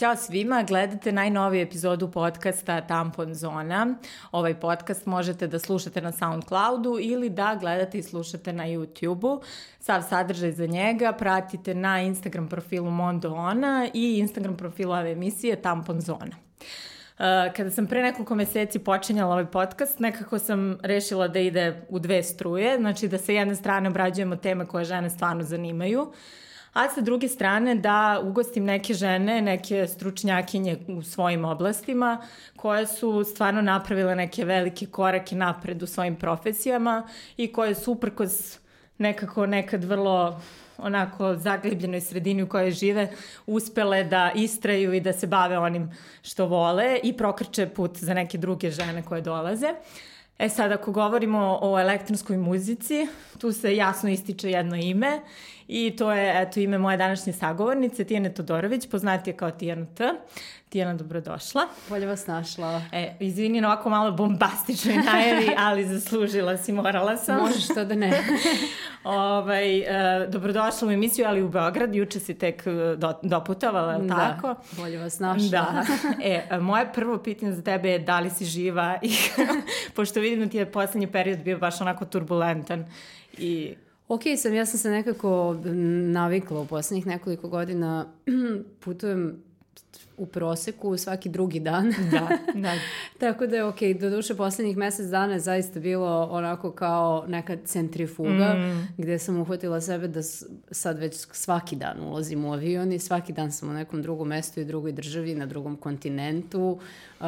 ćao svima, gledate najnoviju epizodu podcasta Tampon Zona. Ovaj podcast možete da slušate na Soundcloudu ili da gledate i slušate na YouTubeu. Sav sadržaj za njega pratite na Instagram profilu Mondo Ona i Instagram profilu ove emisije Tampon Zona. Uh, kada sam pre nekoliko meseci počinjala ovaj podcast, nekako sam rešila da ide u dve struje, znači da sa jedne strane obrađujemo teme koje žene stvarno zanimaju, a sa druge strane da ugostim neke žene, neke stručnjakinje u svojim oblastima koje su stvarno napravile neke velike korake napred u svojim profesijama i koje su uprkos nekako nekad vrlo onako zagljebljenoj sredini u kojoj žive uspele da istraju i da se bave onim što vole i prokrče put za neke druge žene koje dolaze. E sad, ako govorimo o elektronskoj muzici, tu se jasno ističe jedno ime i to je eto ime moje današnje sagovornice, Tijane Todorović, poznatija kao Tijana T. Tijana, dobrodošla. Bolje vas našla. E, izvini na ovako malo bombastičnoj najavi, ali zaslužila si, morala sam. Možeš to da ne. ovaj, e, dobrodošla u emisiju, ali u Beograd, juče si tek e, do, doputavala, je da, tako? bolje vas našla. Da. E, moje prvo pitanje za tebe je da li si živa i pošto vidim da ti je poslednji period bio baš onako turbulentan i Ok sam, ja sam se nekako navikla u poslednjih nekoliko godina, putujem u proseku svaki drugi dan. Da, da. Tako da je okej, okay. do duše poslednjih mesec dana je zaista bilo onako kao neka centrifuga mm. gde sam uhvatila sebe da sad već svaki dan ulazim u avion i svaki dan sam u nekom drugom mestu i drugoj državi, na drugom kontinentu, uh,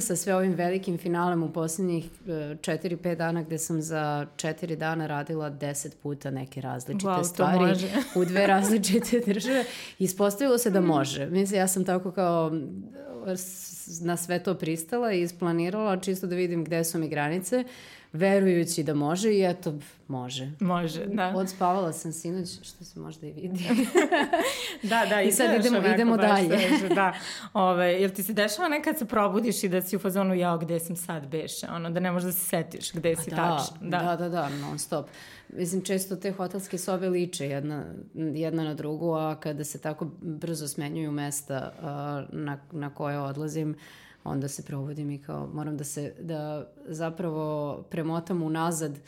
sa sve ovim velikim finalem u poslednjih uh, 4-5 dana gde sam za 4 dana radila 10 puta neke različite wow, stvari u dve različite države. Ispostavilo se da može. Mislim, ja sam tako onako kao na sve to pristala i isplanirala čisto da vidim gde su mi granice verujući da može i eto, može. Može, da. Odspavala sam sinoć, što se možda i vidi. da, da, i sad idemo, idemo dalje. Sveže, da. Ove, jel ti se dešava nekad se probudiš i da si u fazonu, jao, gde sam sad beše, ono, da ne možeš da se setiš gde pa si da, tačno. Da. da, da, da, non stop. Mislim, često te hotelske sobe liče jedna, jedna na drugu, a kada se tako brzo smenjuju mesta uh, na, na koje odlazim, onda se provodim i kao moram da se, da zapravo premotam unazad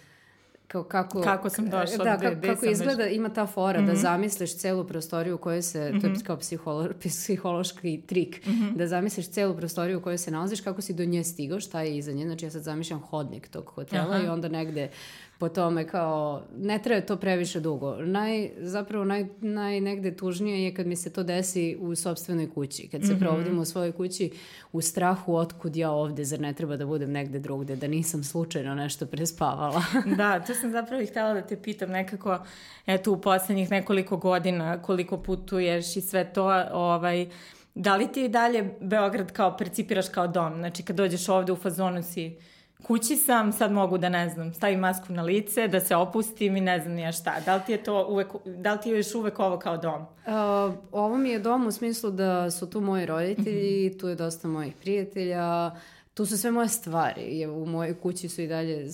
kao kako, kako sam došla, da, kako, kako izgleda, već... ima ta fora mm -hmm. da mhm. zamisliš celu prostoriju u kojoj se, mm -hmm. to je mhm. kao psiholo, psihološki trik, mm -hmm. da zamisliš celu prostoriju u kojoj se nalaziš, kako si do nje stigao, šta je iza nje, znači ja sad zamišljam hodnik tog hotela Aha. i onda negde po tome kao, ne treba to previše dugo. Naj, zapravo naj, naj negde tužnije je kad mi se to desi u sobstvenoj kući. Kad se mm -hmm. provodim u svojoj kući u strahu otkud ja ovde, zar ne treba da budem negde drugde, da nisam slučajno nešto prespavala. da, to sam zapravo i htela da te pitam nekako, eto u poslednjih nekoliko godina koliko putuješ i sve to, ovaj, da li ti dalje Beograd kao percipiraš kao dom? Znači kad dođeš ovde u fazonu si kući sam, sad mogu da ne znam, stavim masku na lice, da se opustim i ne znam nija šta. Da li ti je to uvek, da li ti je još uvek ovo kao dom? Uh, ovo mi je dom u smislu da su tu moji roditelji, mm -hmm. tu je dosta mojih prijatelja, tu su sve moje stvari. U mojoj kući su i dalje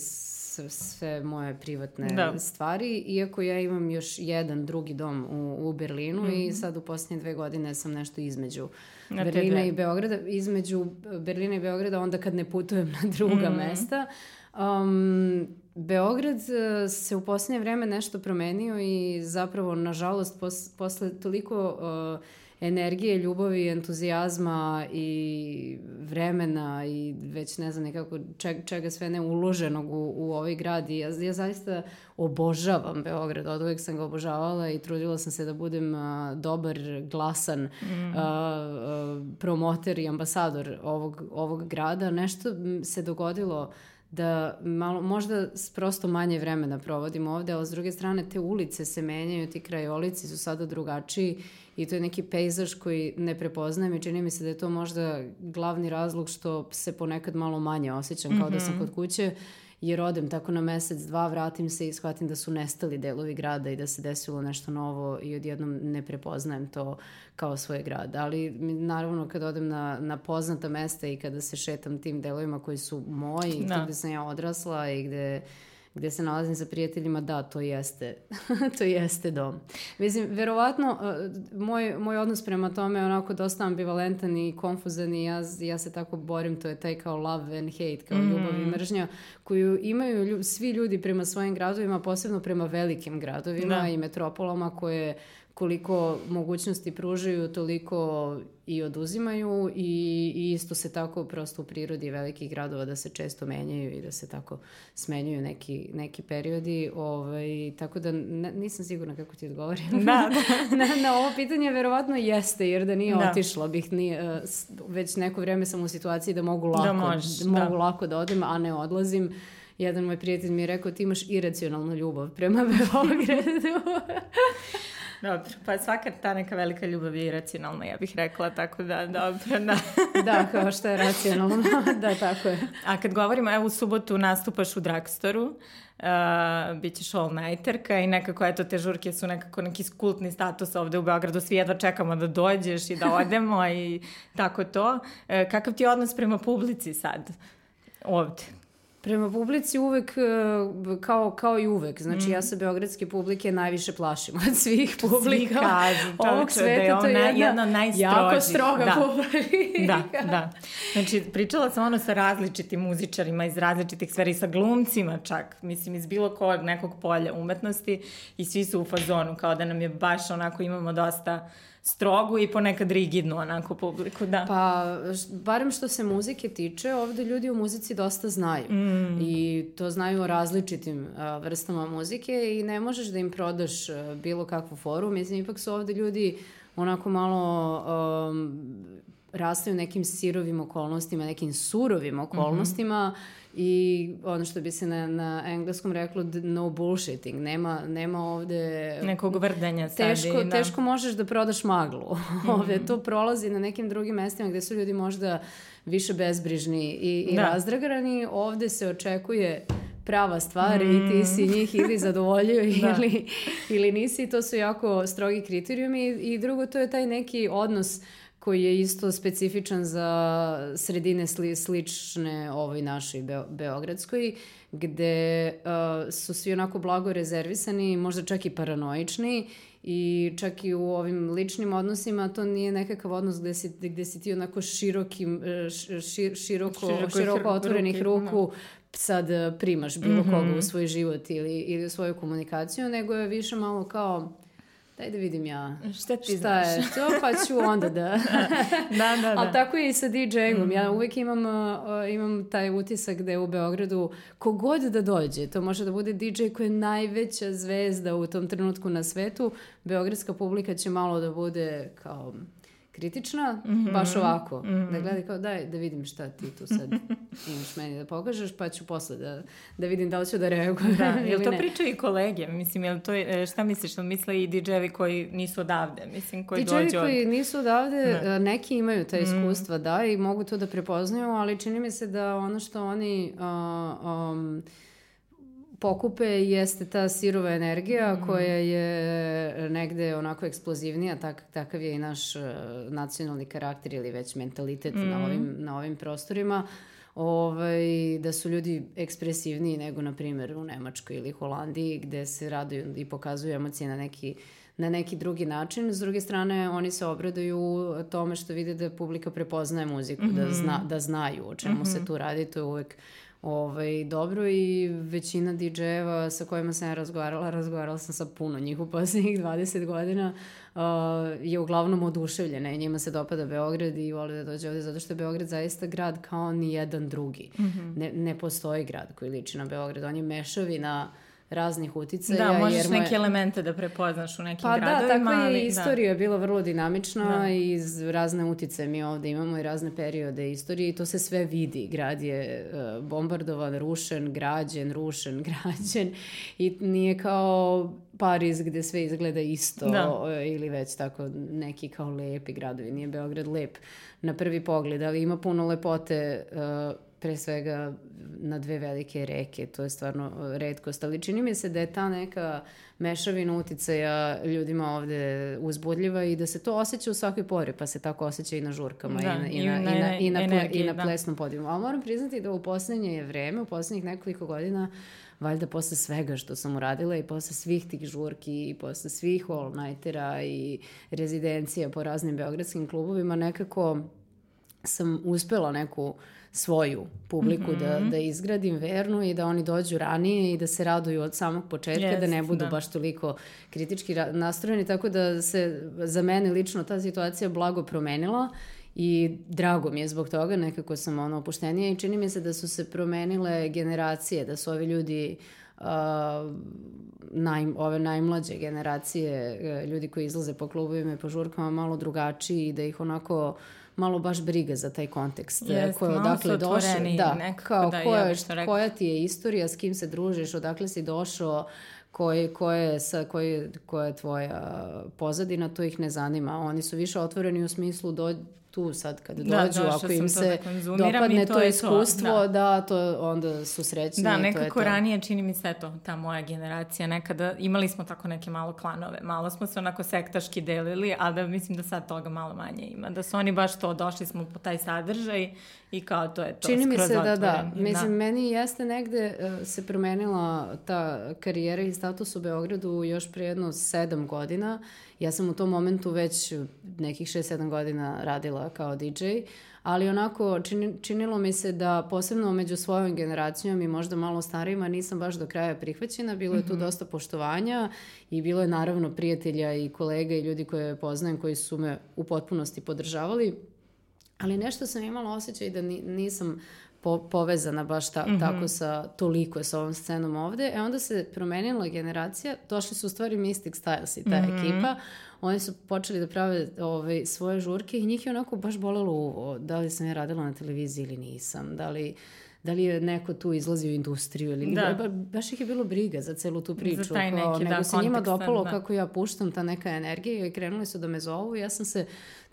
sve moje privatne da. stvari, iako ja imam još jedan drugi dom u, u Berlinu mm -hmm. i sad u posljednje dve godine sam nešto između na Berlina i Beograda, između Berlina i Beograda onda kad ne putujem na druga mm -hmm. mesta. Um, Beograd uh, se u posljednje vreme nešto promenio i zapravo, nažalost, pos, posle toliko uh, energije, ljubavi, entuzijazma i vremena i već ne znam nekako čega, čega sve ne uloženog u, u ovaj grad i ja, ja zaista obožavam Beograd, od uvek sam ga obožavala i trudila sam se da budem a, dobar, glasan mm. a, a, promoter i ambasador ovog, ovog grada. Nešto se dogodilo da malo, možda prosto manje vremena provodim ovde, ali s druge strane te ulice se menjaju, ti krajolici su sada drugačiji i to je neki pejzaž koji ne prepoznajem i čini mi se da je to možda glavni razlog što se ponekad malo manje osjećam kao mm -hmm. da sam mhm. kod kuće jer odem tako na mesec, dva, vratim se i shvatim da su nestali delovi grada i da se desilo nešto novo i odjednom ne prepoznajem to kao svoj grad. Ali naravno kad odem na, na poznata mesta i kada se šetam tim delovima koji su moji, da. gde sam ja odrasla i gde gde se nalazim sa prijateljima, da, to jeste, to jeste dom. Mislim, verovatno, uh, moj, moj odnos prema tome je onako dosta ambivalentan i konfuzan i ja, ja se tako borim, to je taj kao love and hate, kao mm. ljubav i mržnja, koju imaju lju, svi ljudi prema svojim gradovima, posebno prema velikim gradovima da. i metropolama koje koliko mogućnosti pružaju, toliko i oduzimaju i, i isto se tako prosto u prirodi velikih gradova da se često menjaju i da se tako smenjuju neki, neki periodi. Ovaj, tako da ne, nisam sigurna kako ti odgovorim. Da, da. na, na ovo pitanje verovatno jeste, jer da nije da. otišla bih, nije, već neko vreme sam u situaciji da mogu lako da, možeš, da. mogu da. lako da odem, a ne odlazim. Jedan moj prijatelj mi je rekao ti imaš iracionalnu ljubav prema Beogradu. Dobro, pa svaka ta neka velika ljubav je iracionalna, ja bih rekla, tako da, dobro, da. da, kao što je racionalno, da, tako je. A kad govorimo, evo u subotu nastupaš u Dragstoru, uh, bit ćeš all-nighterka i nekako, eto, te žurke su nekako neki kultni status ovde u Beogradu, svi jedva čekamo da dođeš i da odemo i tako to. Uh, kakav ti je odnos prema publici sad? ovde? Prema publici uvek, e, kao, kao i uvek. Znači, mm. ja se beogradske publike najviše plašim od svih publika. Svi kažu, ovog sveta. Da je ona to je jedna, jedna jako stroga da. publika. Da, da. Znači, pričala sam ono sa različitim muzičarima iz različitih sferi, sa glumcima čak, mislim, iz bilo kog nekog polja umetnosti i svi su u fazonu, kao da nam je baš onako, imamo dosta strogu i ponekad rigidnu onako publiku, da. Pa, barem što se muzike tiče, ovde ljudi u muzici dosta znaju. Mm. I to znaju o različitim a, vrstama muzike i ne možeš da im prodaš a, bilo kakvu foru. Mislim, ipak su ovde ljudi onako malo um, rastaju nekim sirovim okolnostima, nekim surovim okolnostima mm -hmm i ono što bi se na, na engleskom reklo no bullshitting, nema, nema ovde... Nekog vrdenja sad teško, da. Teško možeš da prodaš maglu. Mm. ovde to prolazi na nekim drugim mestima gde su ljudi možda više bezbrižni i, i da. razdragrani. Ovde se očekuje prava stvar mm. i ti si njih ili zadovoljio da. ili, ili nisi. To su jako strogi kriterijumi i drugo to je taj neki odnos uh, koji je isto specifičan za sredine sli, slične ovoj našoj Be Beogradskoj, gde uh, su svi onako blago rezervisani, možda čak i paranoični i čak i u ovim ličnim odnosima to nije nekakav odnos gde si, gde si ti onako širokim, uh, šir, široko, široko, široko otvorenih ruku, ruku sad primaš bilo mm -hmm. koga u svoj život ili, ili u svoju komunikaciju, nego je više malo kao daj da vidim ja šta, ti šta je to, pa ću onda da... da, da, da. Ali tako je i sa DJ-om. Mm. Ja uvek imam, uh, imam taj utisak da je u Beogradu kogod da dođe, to može da bude DJ koji je najveća zvezda u tom trenutku na svetu, beogradska publika će malo da bude kao kritična, mm -hmm. baš ovako. Mm -hmm. Da gledaj kao daj da vidim šta ti tu sad imaš meni da pokažeš, pa ću posle da, da vidim da li ću da reagujem da. Jel to pričaju i kolege? Mislim, jel to, e, šta misliš, jel misle i DJ-evi koji nisu odavde? Mislim, koji DJ-evi dođu od... koji nisu odavde, ne. neki imaju ta mhm. iskustva, mm. da, i mogu to da prepoznaju, ali čini mi se da ono što oni... Uh, um, pokupe jeste ta sirova energija mm. koja je negde onako eksplozivnija, tak, takav je i naš uh, nacionalni karakter ili već mentalitet mm. na, ovim, na ovim prostorima ovaj, da su ljudi ekspresivniji nego, na primjer, u Nemačkoj ili Holandiji, gde se raduju i pokazuju emocije na neki na neki drugi način. S druge strane, oni se obraduju tome što vide da publika prepoznaje muziku, mm -hmm. da, mhm. zna, da znaju o čemu mm -hmm. se mhm. tu radi. To je uvek ovaj, dobro i većina DJ-eva sa kojima sam ja razgovarala, razgovarala sam sa puno njih u poslednjih 20 godina, uh, je uglavnom oduševljena i njima se dopada Beograd i vole da dođe ovde zato što je Beograd zaista grad kao ni jedan drugi. Mm -hmm. ne, ne postoji grad koji liči na Beograd, on je mešavina uh, raznih uticaja. Da, možeš jer moje... neke elemente da prepoznaš u nekim pa gradovima. Pa da, tako je i da. istorija da. bila vrlo dinamična da. i razne utice mi ovde imamo i razne periode istorije i to se sve vidi. Grad je uh, bombardovan, rušen, građen, rušen, građen i nije kao Pariz gde sve izgleda isto da. E, ili već tako neki kao lepi gradovi. Nije Beograd lep na prvi pogled, ali ima puno lepote uh, pre svega na dve velike reke, to je stvarno redkost, ali čini mi se da je ta neka mešavina uticaja ljudima ovde uzbudljiva i da se to osjeća u svakoj pori, pa se tako osjeća i na žurkama da, i, na, i, na, i, na, i, na, i na, na plesnom podijumu. Ali moram priznati da u poslednje vreme, u poslednjih nekoliko godina, valjda posle svega što sam uradila i posle svih tih žurki i posle svih all-nightera i rezidencija po raznim beogradskim klubovima, nekako sam uspela neku svoju publiku mm -hmm. da, da izgradim vernu i da oni dođu ranije i da se raduju od samog početka, yes, da ne budu da. baš toliko kritički nastrojeni, tako da se za mene lično ta situacija blago promenila i drago mi je zbog toga, nekako sam ono opuštenija i čini mi se da su se promenile generacije, da su ovi ljudi uh, naj, ove najmlađe generacije, uh, ljudi koji izlaze po klubovima i po žurkama malo drugačiji i da ih onako uh, malo baš briga za taj kontekst. Jest, koje odakle došao. Da, kao da, koja, ja koja ti je istorija, s kim se družiš, odakle si došao, koje, koje, sa, koje, koja je tvoja pozadina, to ih ne zanima. Oni su više otvoreni u smislu do, tu sad kad da, dođu, ako im se da dopadne to, to iskustvo, to. Da. da, to onda su srećni. Da, nekako to to. ranije čini mi se to, ta moja generacija, nekada imali smo tako neke malo klanove, malo smo se onako sektaški delili, ali da mislim da sad toga malo manje ima, da su oni baš to, došli smo po taj sadržaj i kao to je to Čini mi se da otvoren. da, mislim, da. meni jeste negde uh, se promenila ta karijera i status u Beogradu još pre jedno sedam godina, Ja sam u tom momentu već nekih 6-7 godina radila kao DJ, ali onako čini, činilo mi se da posebno među svojom generacijom i možda malo starijima nisam baš do kraja prihvaćena, bilo je tu -hmm. dosta poštovanja i bilo je naravno prijatelja i kolega i ljudi koje poznajem koji su me u potpunosti podržavali, ali nešto sam imala osjećaj da nisam po, povezana baš ta, mm -hmm. tako sa toliko sa ovom scenom ovde. E onda se promenila generacija, došli su u stvari Mystic Styles i ta mm -hmm. ekipa. Oni su počeli da prave ovaj, svoje žurke i njih je onako baš bolelo uvo. Da li sam ja radila na televiziji ili nisam, da li da li je neko tu izlazio u industriju ili da. Ba, baš ih je bilo briga za celu tu priču. Za taj neki, kao, nego da, se njima dopalo da. kako ja puštam ta neka energija i krenuli su da me zovu ja sam se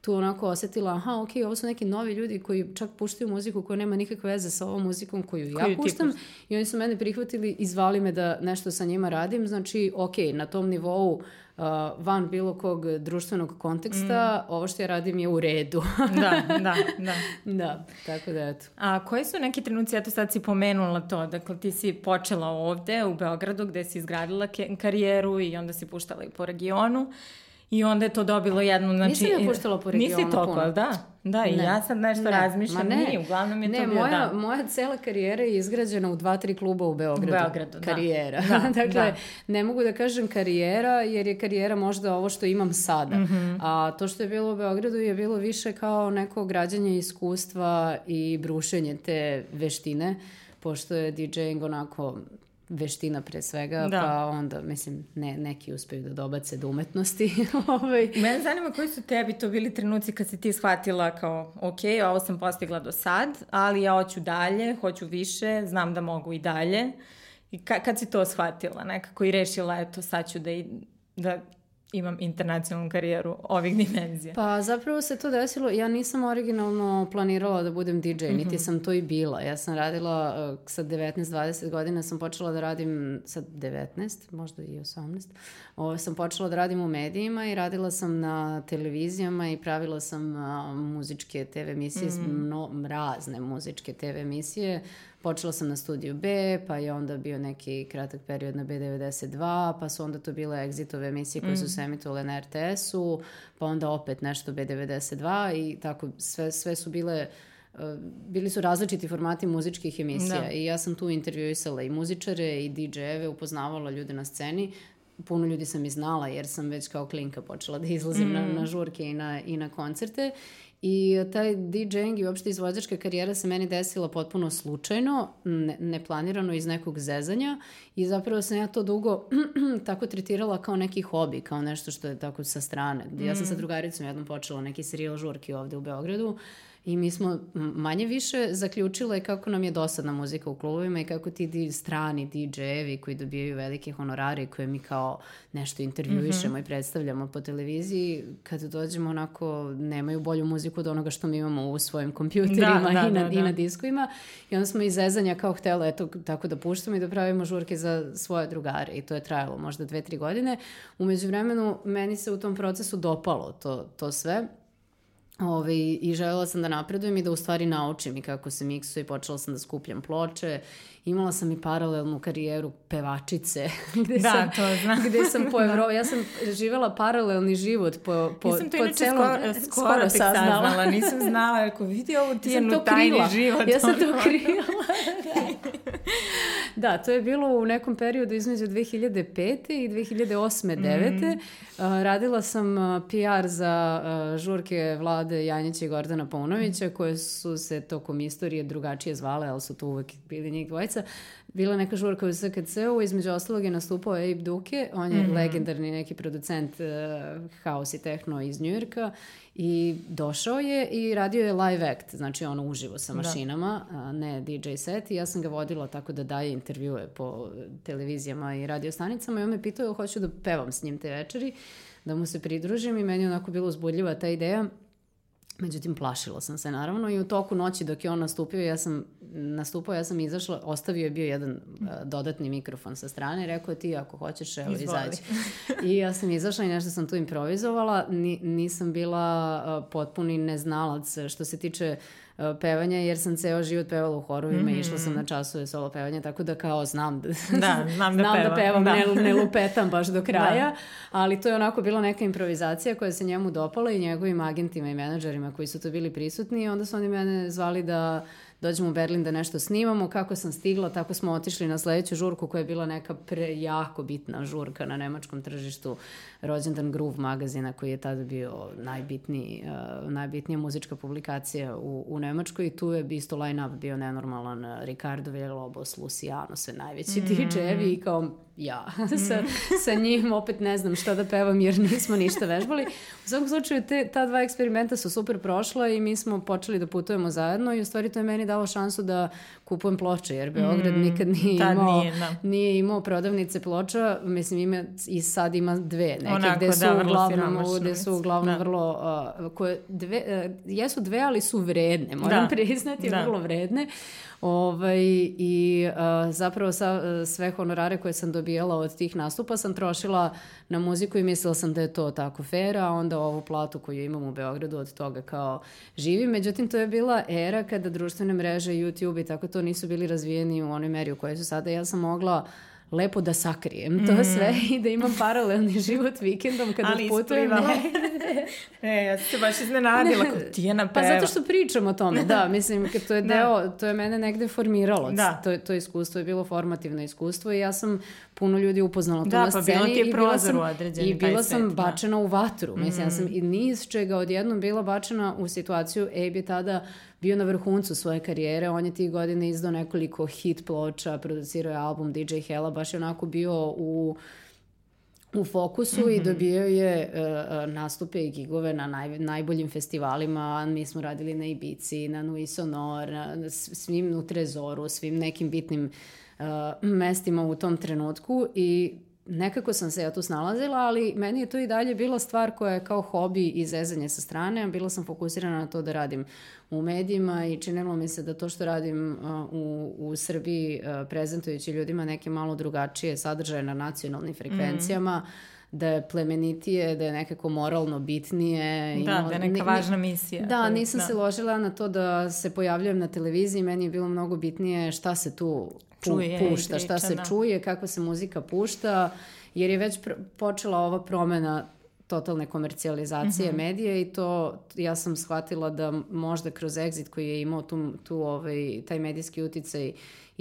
tu onako osetila, aha, ok, ovo su neki novi ljudi koji čak puštaju muziku koja nema nikakve veze sa ovom muzikom koju, koju ja puštam i oni su mene prihvatili i zvali me da nešto sa njima radim, znači, ok, na tom nivou uh, van bilo kog društvenog konteksta, mm. ovo što ja radim je u redu. da, da, da. Da, tako da eto. A koji su neki trenuci, eto sad si pomenula to, dakle ti si počela ovde u Beogradu gde si izgradila karijeru i onda si puštala i po regionu. I onda je to dobilo jednu, znači... Nisam ja puštala po regionu Nisi toliko, puno. da? Da, i ja sad nešto ne. razmišljam, ne. nije, uglavnom je ne, to bio moja, da. moja cela karijera je izgrađena u dva, tri kluba u Beogradu. U Beogradu, da. Karijera. Da, dakle, da. ne mogu da kažem karijera, jer je karijera možda ovo što imam sada. Mm -hmm. A to što je bilo u Beogradu je bilo više kao neko građanje iskustva i brušenje te veštine, pošto je DJing onako veština pre svega, da. pa onda, mislim, ne, neki uspeju da dobace do umetnosti. ovaj. Mene zanima koji su tebi to bili trenuci kad si ti shvatila kao, ok, ovo sam postigla do sad, ali ja hoću dalje, hoću više, znam da mogu i dalje. I ka, kad si to shvatila nekako i rešila, eto, sad ću da, i, da imam internacionalnu karijeru ovih dimenzija? Pa zapravo se to desilo, ja nisam originalno planirala da budem DJ, mm -hmm. niti sam to i bila. Ja sam radila uh, sa 19-20 godina, sam počela da radim sa 19, možda i 18. Ovo, sam počela da radim u medijima i radila sam na televizijama i pravila sam uh, muzičke TV emisije, mm -hmm. mno, razne muzičke TV emisije Počela sam na studiju B, pa je onda bio neki kratak period na B92, pa su onda to bile exitove emisije koje su mm. se emitovale na RTS-u, pa onda opet nešto B92 i tako sve, sve su bile uh, bili su različiti formati muzičkih emisija da. i ja sam tu intervjuisala i muzičare i DJ-eve, upoznavala ljude na sceni, puno ljudi sam i znala jer sam već kao klinka počela da izlazim mm. na, na žurke i na, i na koncerte I taj DJing i uopšte izvođačka karijera se meni desila potpuno slučajno, ne, neplanirano iz nekog zezanja i zapravo sam ja to dugo tako tretirala kao neki hobi, kao nešto što je tako sa strane. Ja sam sa mm. drugaricom jednom počela neki serijal žurki ovde u Beogradu I mi smo manje više zaključile kako nam je dosadna muzika u klubovima i kako ti strani DJ-evi koji dobijaju velike honorare koje mi kao nešto intervjuišemo mm -hmm. i predstavljamo po televiziji, kad dođemo onako nemaju bolju muziku od onoga što mi imamo u svojim kompjuterima da, da, i, na, da, da. i na diskovima. I onda smo iz zezanja kao htjela eto, tako da puštamo i da pravimo žurke za svoje drugare i to je trajalo možda dve, tri godine. Umeđu vremenu meni se u tom procesu dopalo to, to sve Ove, ovaj, I želela sam da napredujem i da u stvari naučim i kako se miksuje i počela sam da skupljam ploče. Imala sam i paralelnu karijeru pevačice. Gde da, sam, to znam. Gde sam po Evro... Ja sam živela paralelni život po, po, Nisam to po inače celom... skoro, skoro, skoro saznala. saznala. Nisam znala, ako vidi ovu tijenu tajni život. Ja sam to krila. da, to je bilo u nekom periodu između 2005. i 2008. 9. Mm. Uh, radila sam PR za uh, žurke Vlade Janjića i Gordana Paunovića, koje su se tokom istorije drugačije zvale, ali su to uvek bili njih dvojica bila neka žurka u SKC-u, između ostalog je nastupao Abe Duke, on je mm -hmm. legendarni neki producent uh, house i techno iz Njujorka i došao je i radio je live act, znači ono uživo sa da. mašinama, da. a ne DJ set i ja sam ga vodila tako da daje intervjue po televizijama i radiostanicama i on me pitao hoću da pevam s njim te večeri, da mu se pridružim i meni je onako bilo uzbudljiva ta ideja Međutim, plašila sam se naravno i u toku noći dok je on nastupio, ja sam nastupao, ja sam izašla, ostavio je bio jedan uh, dodatni mikrofon sa strane, rekao je ti ako hoćeš, evo izađi. I ja sam izašla i nešto sam tu improvizovala, Ni, nisam bila uh, potpuni neznalac što se tiče uh, pevanja, jer sam ceo život pevala u horovima mm -hmm. i išla sam na časove solo pevanja, tako da kao znam da, da, znam da, znam pevam, da pevam, da. Ne, ne lupetam baš do kraja, da. ali to je onako bila neka improvizacija koja se njemu dopala i njegovim agentima i menadžerima koji su to bili prisutni i onda su oni mene zvali da dođemo u Berlin da nešto snimamo. Kako sam stigla, tako smo otišli na sledeću žurku koja je bila neka pre jako bitna žurka na nemačkom tržištu rođendan Groove magazina koji je tada bio najbitniji, uh, najbitnija muzička publikacija u, u Nemačkoj i tu je isto line-up bio nenormalan uh, Ricardo Villalobos, Luciano, sve najveći mm. DJ-evi i kao ja. sa, sa njim opet ne znam šta da pevam jer nismo ništa vežbali. U svakom slučaju te, ta dva eksperimenta su super prošla i mi smo počeli da putujemo zajedno i u stvari to je meni dalo šansu da kupujem ploče jer Beograd mm, nikad nije imao, nije, da. nije imao prodavnice ploča. Mislim ima i sad ima dve neke Onako, gde su da, uglavnom, gde su uglavnom da. vrlo uh, koje dve, uh, jesu dve ali su vredne moram da. priznati da. vrlo vredne. Ovaj, I uh, zapravo sa, uh, sve honorare koje sam dobijala od tih nastupa sam trošila na muziku i mislila sam da je to tako fair, a onda ovu platu koju imam u Beogradu od toga kao živim. Međutim, to je bila era kada društvene mreže, YouTube i tako to nisu bili razvijeni u onoj meri u kojoj su sada. Ja sam mogla lepo da sakrijem to mm. sve i da imam paralelni život vikendom kada Ali putujem. Ali ne, ja sam se baš iznenadila kod Tijena peva. Pa zato što pričam o tome, da, mislim, to je da. deo, da. to je mene negde formiralo. Da. To, to iskustvo je bilo formativno iskustvo i ja sam puno ljudi upoznala tu da, na sceni. Da, pa bilo ti je prozor u određeni I bila sam svet, da. bačena da. u vatru. Mislim, mm. ja sam i niz čega odjednom bila bačena u situaciju, Abe je tada bio na vrhuncu svoje karijere, on je tih godine izdao nekoliko hit ploča, producirao je album DJ Hella, baš je onako bio u u fokusu mm -hmm. i mhm. dobio je uh, nastupe i gigove na naj, najboljim festivalima. Mi smo radili na Ibici, na Nui Sonor, na svim u Trezoru, svim nekim bitnim uh, mestima u tom trenutku i nekako sam se ja tu snalazila, ali meni je to i dalje bila stvar koja je kao hobi i zezanje sa strane. Bila sam fokusirana na to da radim u medijima i činilo mi se da to što radim u, u Srbiji prezentujući ljudima neke malo drugačije sadržaje na nacionalnim frekvencijama, mm da je plemenitije, da je nekako moralno bitnije. Da, da je neka važna misija. Da, nisam da. se ložila na to da se pojavljujem na televiziji, meni je bilo mnogo bitnije šta se tu čuje pušta, šta se da. čuje, kakva se muzika pušta, jer je već počela ova promena totalne komercijalizacije mm -hmm. medija i to ja sam shvatila da možda kroz Exit koji je imao tu, tu ovaj, taj medijski uticaj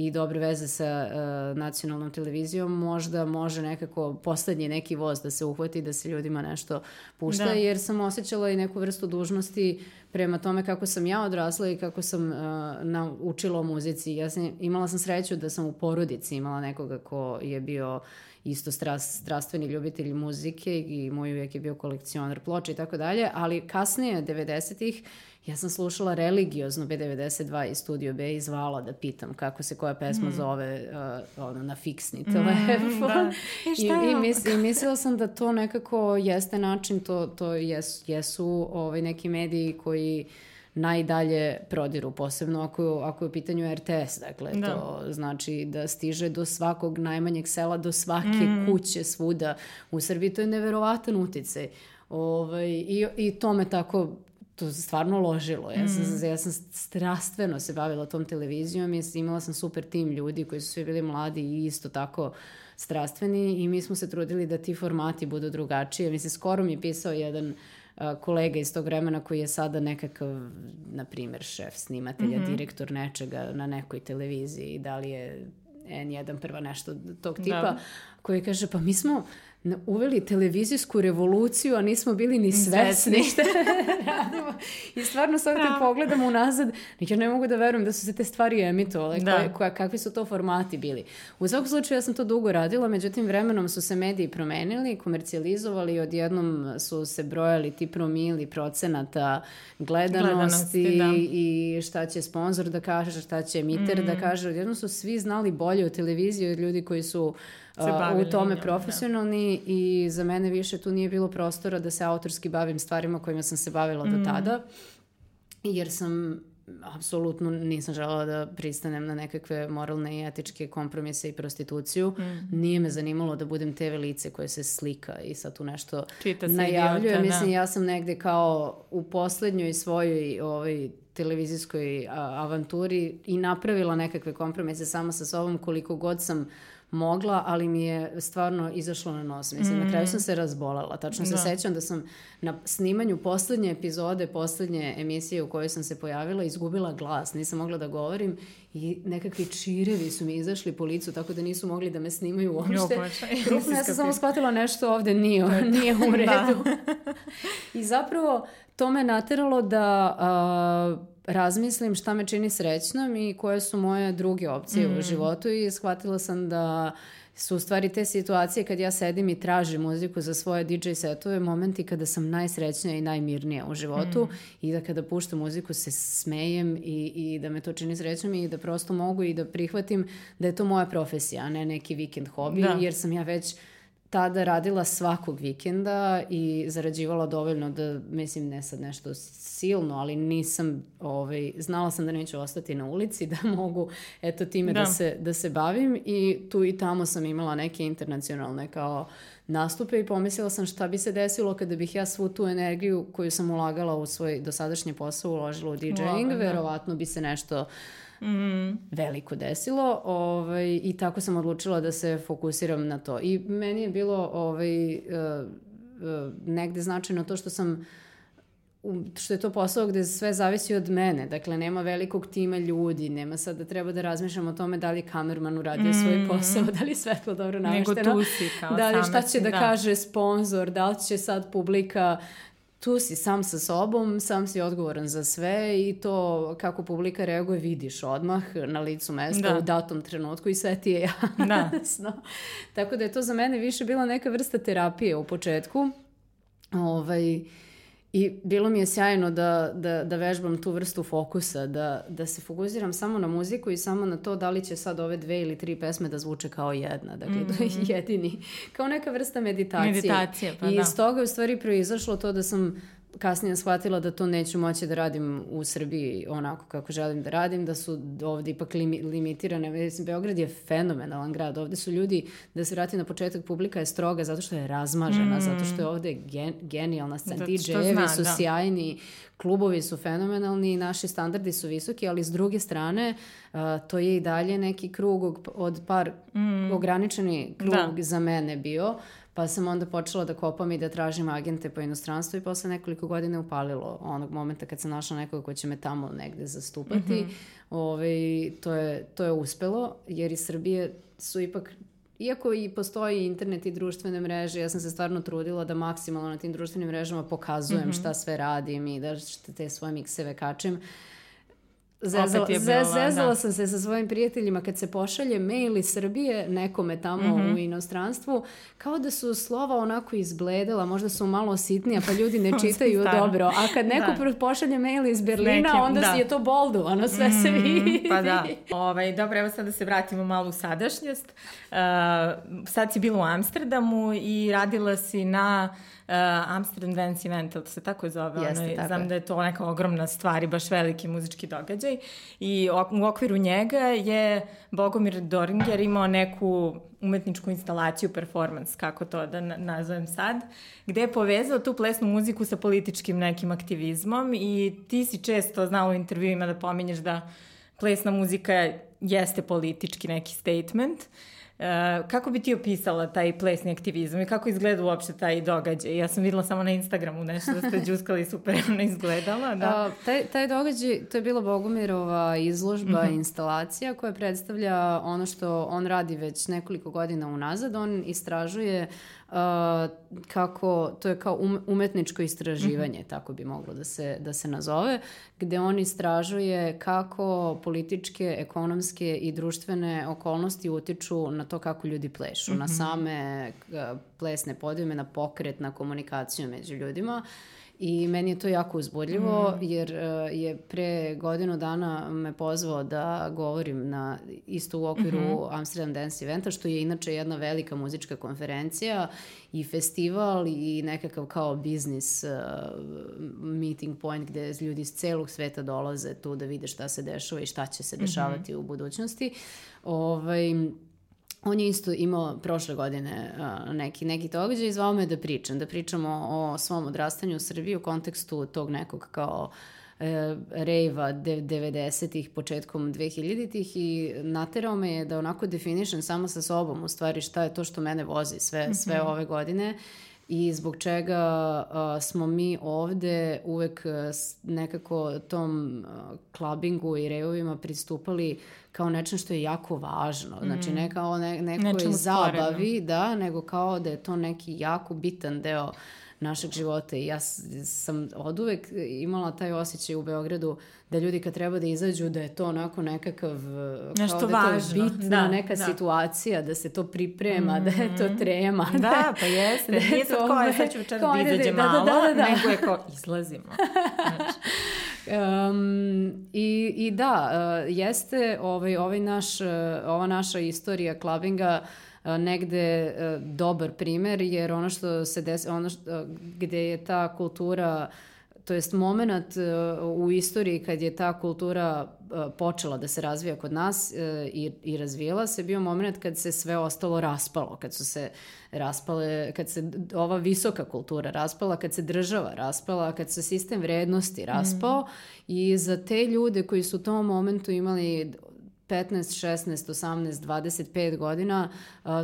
i dobre veze sa uh, nacionalnom televizijom, možda može nekako poslednji neki voz da se uhvati, da se ljudima nešto pušta, da. jer sam osjećala i neku vrstu dužnosti prema tome kako sam ja odrasla i kako sam uh, naučila o muzici. Ja sam, imala sam sreću da sam u porodici imala nekoga ko je bio isto strast, strastveni ljubitelj muzike i moj uvijek je bio kolekcionar ploča i tako dalje, ali kasnije, 90-ih, Ja sam slušala religiozno B92 i Studio B i zvala da pitam kako se koja pesma mm. zove uh, ono, na fiksni mm, telefon. Mm, da. I, I, i, mis, I mislila sam da to nekako jeste način, to, to jes, jesu ovaj, neki mediji koji najdalje prodiru, posebno ako, ako je u pitanju RTS, dakle da. to znači da stiže do svakog najmanjeg sela, do svake mm. kuće svuda u Srbiji, to je neverovatan uticaj. Ovaj, i, I to me tako to stvarno ložilo. Ja sam, mm. ja sam strastveno se bavila tom televizijom i imala sam super tim ljudi koji su svi bili mladi i isto tako strastveni i mi smo se trudili da ti formati budu drugačije. Mislim, skoro mi je pisao jedan kolega iz tog vremena koji je sada nekakav, na primer, šef snimatelja, mm -hmm. direktor nečega na nekoj televiziji, da li je N1 prva nešto tog tipa, da. koji kaže, pa mi smo uveli televizijsku revoluciju, a nismo bili ni svesni šta radimo. I stvarno sad kad da. pogledam unazad, ja ne mogu da verujem da su se te stvari emitovale, da. koje, koje, kakvi su to formati bili. U svakom slučaju ja sam to dugo radila, međutim vremenom su se mediji promenili, komercijalizovali i odjednom su se brojali ti promili procenata gledanosti, gledanosti da. i šta će sponsor da kaže, šta će emiter mm. da kaže. Odjednom su svi znali bolje o televiziji od ljudi koji su u tome njom, profesionalni da. i za mene više tu nije bilo prostora da se autorski bavim stvarima kojima sam se bavila mm. do tada, jer sam apsolutno nisam želela da pristanem na nekakve moralne i etičke kompromise i prostituciju. Mm. Nije me zanimalo da budem TV lice koje se slika i sad tu nešto Čita najavljuje. Idiota, Mislim, da. ja sam negde kao u poslednjoj svojoj ovaj, televizijskoj avanturi i napravila nekakve kompromise sama sa sobom koliko god sam mogla, ali mi je stvarno izašlo na nos. Mislim, mm. na kraju sam mm. se razbolala. Tačno se da. sećam da sam na snimanju poslednje epizode, poslednje emisije u kojoj sam se pojavila, izgubila glas. Nisam mogla da govorim i nekakvi čirevi su mi izašli po licu, tako da nisu mogli da me snimaju uopšte. Krupno, ja sam samo shvatila nešto ovde nije, nije u da. redu. I zapravo to me nateralo da uh, razmislim šta me čini srećnom i koje su moje druge opcije mm. u životu i shvatila sam da su u stvari te situacije kad ja sedim i tražim muziku za svoje DJ setove, momenti kada sam najsrećnija i najmirnija u životu mm. i da kada puštam muziku se smejem i, i da me to čini srećnom i da prosto mogu i da prihvatim da je to moja profesija, a ne neki vikend hobi, da. jer sam ja već tada radila svakog vikenda i zarađivala dovoljno da, mislim, ne sad nešto silno, ali nisam, ovaj, znala sam da neću ostati na ulici, da mogu, eto, time da. da, se, da se bavim i tu i tamo sam imala neke internacionalne kao nastupe i pomislila sam šta bi se desilo kada bih ja svu tu energiju koju sam ulagala u svoj dosadašnji posao uložila u DJing, da. verovatno bi se nešto uh, mm. veliko desilo ovaj, i tako sam odlučila da se fokusiram na to. I meni je bilo ovaj, uh, uh, negde značajno to što sam što je to posao gde sve zavisi od mene. Dakle, nema velikog tima ljudi, nema sad da treba da razmišljam o tome da li kamerman uradio mm. svoj posao, da li svetlo dobro namešteno. Nego tu si kao Da li šta će da, da kaže sponsor, da li će sad publika tu si sam sa sobom, sam si odgovoran za sve i to kako publika reaguje vidiš odmah na licu mesta da. u datom trenutku i sve ti je da. jasno. Da. Tako da je to za mene više bila neka vrsta terapije u početku. Ovaj, I bilo mi je sjajno da, da, da vežbam tu vrstu fokusa, da, da se fokusiram samo na muziku i samo na to da li će sad ove dve ili tri pesme da zvuče kao jedna. Dakle, mm -hmm. to je jedini. Kao neka vrsta meditacije. Meditacija, pa I da. iz toga je u stvari proizašlo to da sam kasnije shvatila da to neću moći da radim u Srbiji onako kako želim da radim, da su ovde ipak limi, limitirane. Mislim, Beograd je fenomenalan grad. Ovde su ljudi, da se vrati na početak, publika je stroga zato što je razmažena, mm. zato što je ovde gen, genijalna scena. DJ-evi su da. sjajni, klubovi su fenomenalni, naši standardi su visoki, ali s druge strane uh, to je i dalje neki krug od par mm. ograničeni krug da. za mene bio. Pa sam onda počela da kopam i da tražim agente po inostranstvu i posle nekoliko godina upalilo onog momenta kad sam našla nekoga ko će me tamo negde zastupati. Mm -hmm. Ove, ovaj, to, je, to je uspelo, jer iz Srbije su ipak Iako i postoji internet i društvene mreže, ja sam se stvarno trudila da maksimalno na tim društvenim mrežama pokazujem mm -hmm. šta sve radim i da te svoje mikseve kačem. Zezala, bila, zezala da. sam se sa svojim prijateljima kad se pošalje mail iz Srbije nekome tamo Mhm. u inostranstvu, kao da su slova onako izbledela, možda su malo sitnija pa ljudi ne čitaju dobro. A kad neko Da. pošalje mail iz Berlina, nekim, onda da. je to boldovano, sve se vidi. Pa da. Ovaj, dobro, evo sad da se vratimo malo u sadašnjost. Uh, sad si bila u Amsterdamu i radila si na uh, Amsterdam Dance Event, ili se tako zove? Jeste, Ono, tako Znam je. da je to neka ogromna stvar i baš veliki muzički događaj. I u okviru njega je Bogomir Doringer imao neku umetničku instalaciju, performance, kako to da na- nazovem sad, gde je povezao tu plesnu muziku sa političkim nekim aktivizmom i ti si često znala u intervjuima da pominješ da plesna muzika jeste politički neki statement. E, kako bi ti opisala taj plesni aktivizam i kako izgleda uopšte taj događaj? Ja sam videla samo na Instagramu nešto da ste džuskali super, ona izgledala, da. A, taj, taj događaj, to je bila Bogumirova izložba, Mhm. instalacija koja predstavlja ono što on radi već nekoliko godina unazad. On istražuje a, kako, to je kao um- umetničko istraživanje, Mhm. tako bi moglo da se, da se nazove, gde on istražuje kako političke, ekonomske i društvene okolnosti utiču na to kako ljudi plešu, Mhm. na same a, plesne podijume, na pokret, na komunikaciju među ljudima. I meni je to jako uzbudljivo jer uh, je pre godinu dana me pozvao da govorim na isto u okviru Amsterdam Dance Eventa, što je inače jedna velika muzička konferencija i festival i nekakav kao biznis uh, meeting point gde ljudi iz celog sveta dolaze tu da vide šta se dešava i šta će se dešavati u budućnosti. Ovaj, On je isto imao prošle godine uh, neki, neki događaj i zvao me da pričam, da pričamo o svom odrastanju u Srbiji u kontekstu tog nekog kao e, rejva de- 90-ih, početkom 2000-ih i naterao me je da onako definišem samo sa sobom u stvari šta je to što mene vozi sve, sve ove godine i zbog čega a, smo mi ovde uvek nekako tom a, klabingu i rejovima pristupali kao nečem što je jako važno. Znači ne kao ne, nekoj zabavi, da, nego kao da je to neki jako bitan deo našeg života. I ja sam od uvek imala taj osjećaj u Beogradu da ljudi kad treba da izađu da je to onako nekakav uh, Nešto kao da važno. bitna Da, neka da. situacija, da se to priprema, da je to trema. Da, pa jeste. Da je Nije sad ovaj- je, sad ću večeras kao, da ajde, izađem da, da, malo, da, da, da. nego je kao, izlazimo. Znači, Um, i, I da, uh, jeste ovaj, ovaj naš, uh, ova naša istorija klabinga uh, negde uh, dobar primer, jer ono što se desi, ono što, gde je ta kultura to jest moment uh, u istoriji kad je ta kultura uh, počela da se razvija kod nas uh, i, i razvijela se, bio moment kad se sve ostalo raspalo, kad su se raspale, kad se ova visoka kultura raspala, kad se država raspala, kad se sistem vrednosti raspao i za te ljude koji su u tom momentu imali 15, 16, 18, 25 godina,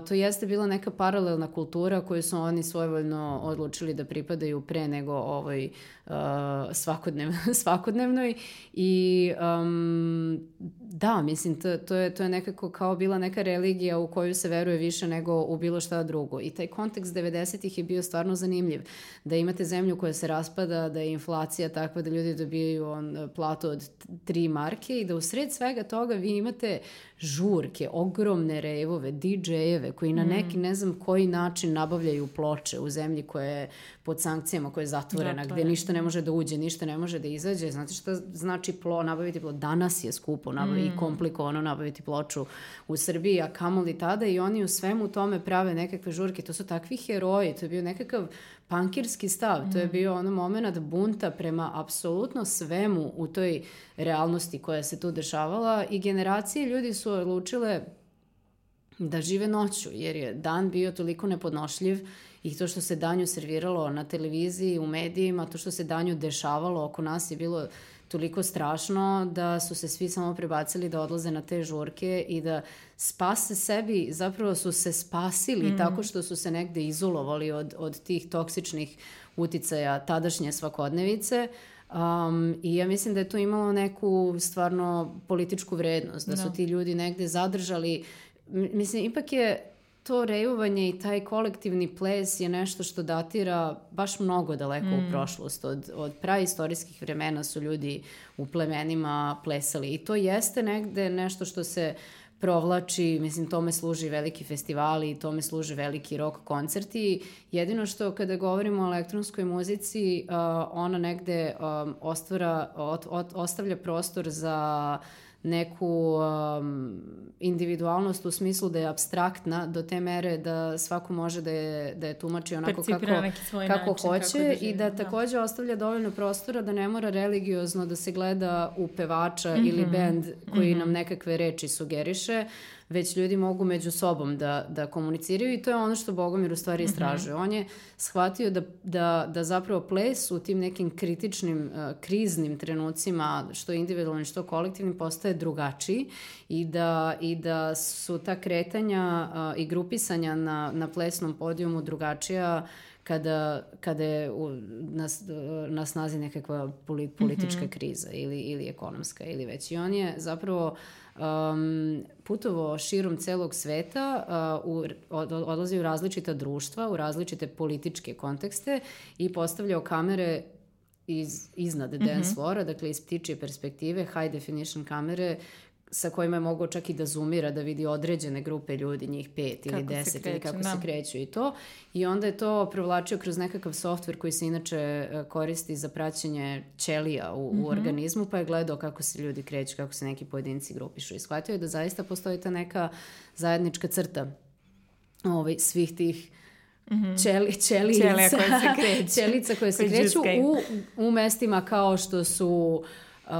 to jeste bila neka paralelna kultura koju su oni svojvoljno odlučili da pripadaju pre nego ovoj a, svakodnev, svakodnevnoj i um, da, mislim, to, to, je, to je nekako kao bila neka religija u koju se veruje više nego u bilo šta drugo. I taj kontekst 90-ih je bio stvarno zanimljiv, da imate zemlju koja se raspada, da je inflacija takva da ljudi dobijaju on, platu od tri marke i da u sred svega toga vi imate žurke, ogromne rejvove, DJ-eve koji na neki ne znam koji način nabavljaju ploče u zemlji koja je pod sankcijama, koja je zatvorena, gde Zatvorena. ništa ne može da uđe, ništa ne može da izađe. Znate šta znači plo, nabaviti ploču? Danas je skupo nabaviti i komplikovano nabaviti ploču u Srbiji, a kamoli tada i oni u svemu tome prave nekakve žurke. To su takvi heroji, to je bio nekakav pankirski stav, to je bio ono moment bunta prema apsolutno svemu u toj realnosti koja se tu dešavala i generacije ljudi su odlučile da žive noću, jer je dan bio toliko nepodnošljiv i to što se danju serviralo na televiziji, u medijima, to što se danju dešavalo oko nas je bilo toliko strašno da su se svi samo prebacili da odlaze na te žurke i da spase sebi, zapravo su se spasili mm. tako što su se negde izolovali od, od tih toksičnih uticaja tadašnje svakodnevice Um, I ja mislim da je to imalo neku stvarno političku vrednost, da su Da. ti ljudi negde zadržali, mislim, ipak je to rejovanje i taj kolektivni ples je nešto što datira baš mnogo daleko mm. u prošlost. Od, od praistorijskih vremena su ljudi u plemenima plesali i to jeste negde nešto što se provlači, mislim, tome služi veliki festivali, tome služe veliki rock koncerti. Jedino što kada govorimo o elektronskoj muzici, uh, ona negde um, ostvara, ot, ot, ostavlja prostor za uh, neku um, individualnost u smislu da je abstraktna do te mere da svako može da je, da je tumači onako kako, kako način, hoće kako da i da, da takođe ostavlja dovoljno prostora da ne mora religiozno da se gleda u pevača mm -hmm. ili bend koji mm -hmm. nam nekakve reči sugeriše, već ljudi mogu među sobom da, da komuniciraju i to je ono što Bogomir u stvari mhm. istražuje. Mm -hmm. On je shvatio da, da, da zapravo ples u tim nekim kritičnim, uh, kriznim trenucima, što individualni, što kolektivni, postaje drugačiji i da, i da su ta kretanja uh, i grupisanja na, na plesnom podijumu drugačija kada, kada je u, na, na snazi nekakva politička mm -hmm. kriza ili, ili ekonomska ili već. I on je zapravo um, putovao širom celog sveta, uh, u, od, odlazio u različita društva, u različite političke kontekste i postavljao kamere iz, iznad mm -hmm. dance floora, dakle iz ptičije perspektive, high definition kamere sa kojima je mogao čak i da zoomira, da vidi određene grupe ljudi, njih pet ili kako deset kreću, ili kako da. se kreću i to. I onda je to provlačio kroz nekakav softver koji se inače e, koristi za praćenje ćelija u, mm -hmm. u mhm. organizmu, pa je gledao kako se ljudi kreću, kako se neki pojedinci grupišu. I shvatio je da zaista postoji ta neka zajednička crta ovaj, svih tih Mm -hmm. Ćeli, ćelica, koje se kreću, ćelica koje se kreću u, u mestima kao što su uh,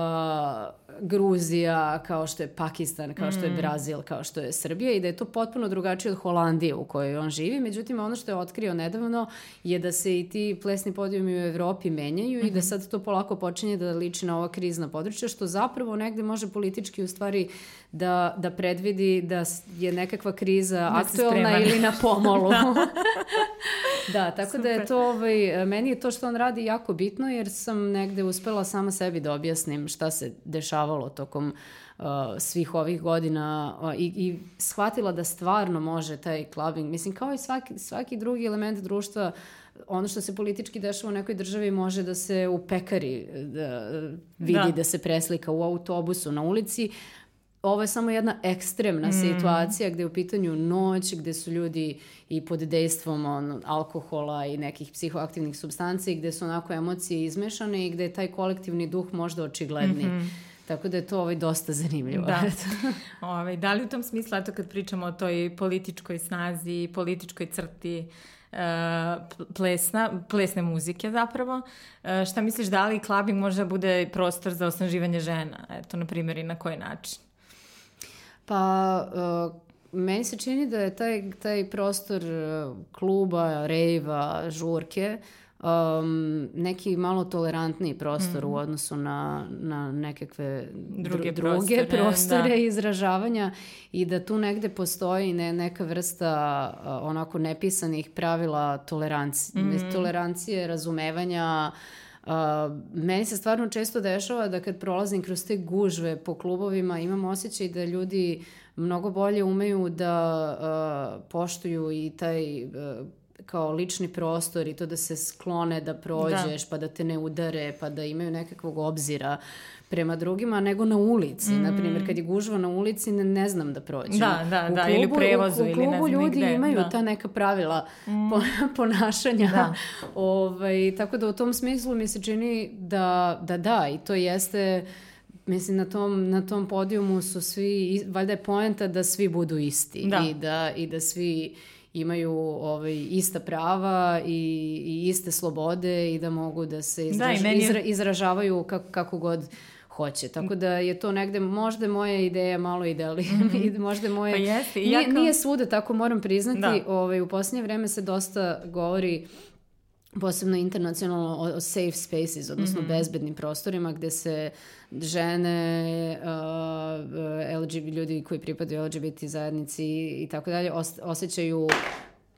Gruzija, kao što je Pakistan, kao što je mm. Brazil, kao što je Srbija i da je to potpuno drugačije od Holandije u kojoj on živi. Međutim, ono što je otkrio nedavno je da se i ti plesni podijumi u Evropi menjaju mm -hmm. i da mhm. sad to polako počinje da liči na ova krizna područja, što zapravo negde može politički u stvari da, da predvidi da je nekakva kriza da aktuelna ili na pomolu. da. da, tako Super. da je to, ovaj, meni je to što on radi jako bitno jer sam negde uspela sama sebi da objasnim šta se dešavalo tokom uh, svih ovih godina uh, i, i shvatila da stvarno može taj clubbing, mislim kao i svaki, svaki drugi element društva ono što se politički dešava u nekoj državi može da se u pekari da, vidi, da. da se preslika u autobusu, na ulici, ovo je samo jedna ekstremna mm. situacija gde je u pitanju noć, gde su ljudi i pod dejstvom on, alkohola i nekih psihoaktivnih substanci, gde su onako emocije izmešane i gde je taj kolektivni duh možda očigledni. Mm -hmm. Tako da je to ovaj dosta zanimljivo. Da. Ove, ovaj, da li u tom smislu, eto kad pričamo o toj političkoj snazi, političkoj crti, uh, plesna, plesne muzike zapravo. Uh, šta misliš da li clubbing može da bude prostor za osnaživanje žena? Eto, na primjer, i na koji način? Pa, uh, meni se čini da je taj, taj prostor e, kluba, rejva, žurke, um, neki malo tolerantniji prostor mm. u mhm. odnosu na, na nekakve druge, dru, druge prostore, prostore da. izražavanja i da tu negde postoji ne, neka vrsta uh, onako nepisanih pravila tolerancije, mm. tolerancije razumevanja, Uh, meni se stvarno često dešava da kad prolazim kroz te gužve po klubovima imam osjećaj da ljudi mnogo bolje umeju da uh, poštuju i taj uh, kao lični prostor i to da se sklone da prođeš, da. pa da te ne udare, pa da imaju nekakvog obzira prema drugima nego na ulici. Mm. Naprimjer, kad je gužva na ulici, ne, ne znam da prođem. Da, da, u da, klubu, ili u prevozu, u, u ili ne znam ljudi gde. imaju da. ta neka pravila mm. po, ponašanja. Da. ovaj, tako da u tom smislu mi se čini da da, da i to jeste mislim na tom, na tom podijumu su svi, valjda je poenta da svi budu isti da. i da, i da svi imaju ovaj, ista prava i, i iste slobode i da mogu da se izraž, da, izra, izražavaju kako, kako god hoće. Tako da je to negde, možda moja ideja malo ideali, mm -hmm. možda moje... Pa jeste. Nije, ja kao... nije svuda, tako moram priznati. Da. Ovaj, u posljednje vreme se dosta govori posebno internacionalno o, o safe spaces, odnosno mm -hmm. bezbednim prostorima gde se žene, uh, LGBT, ljudi koji pripadaju LGBT zajednici i tako dalje osjećaju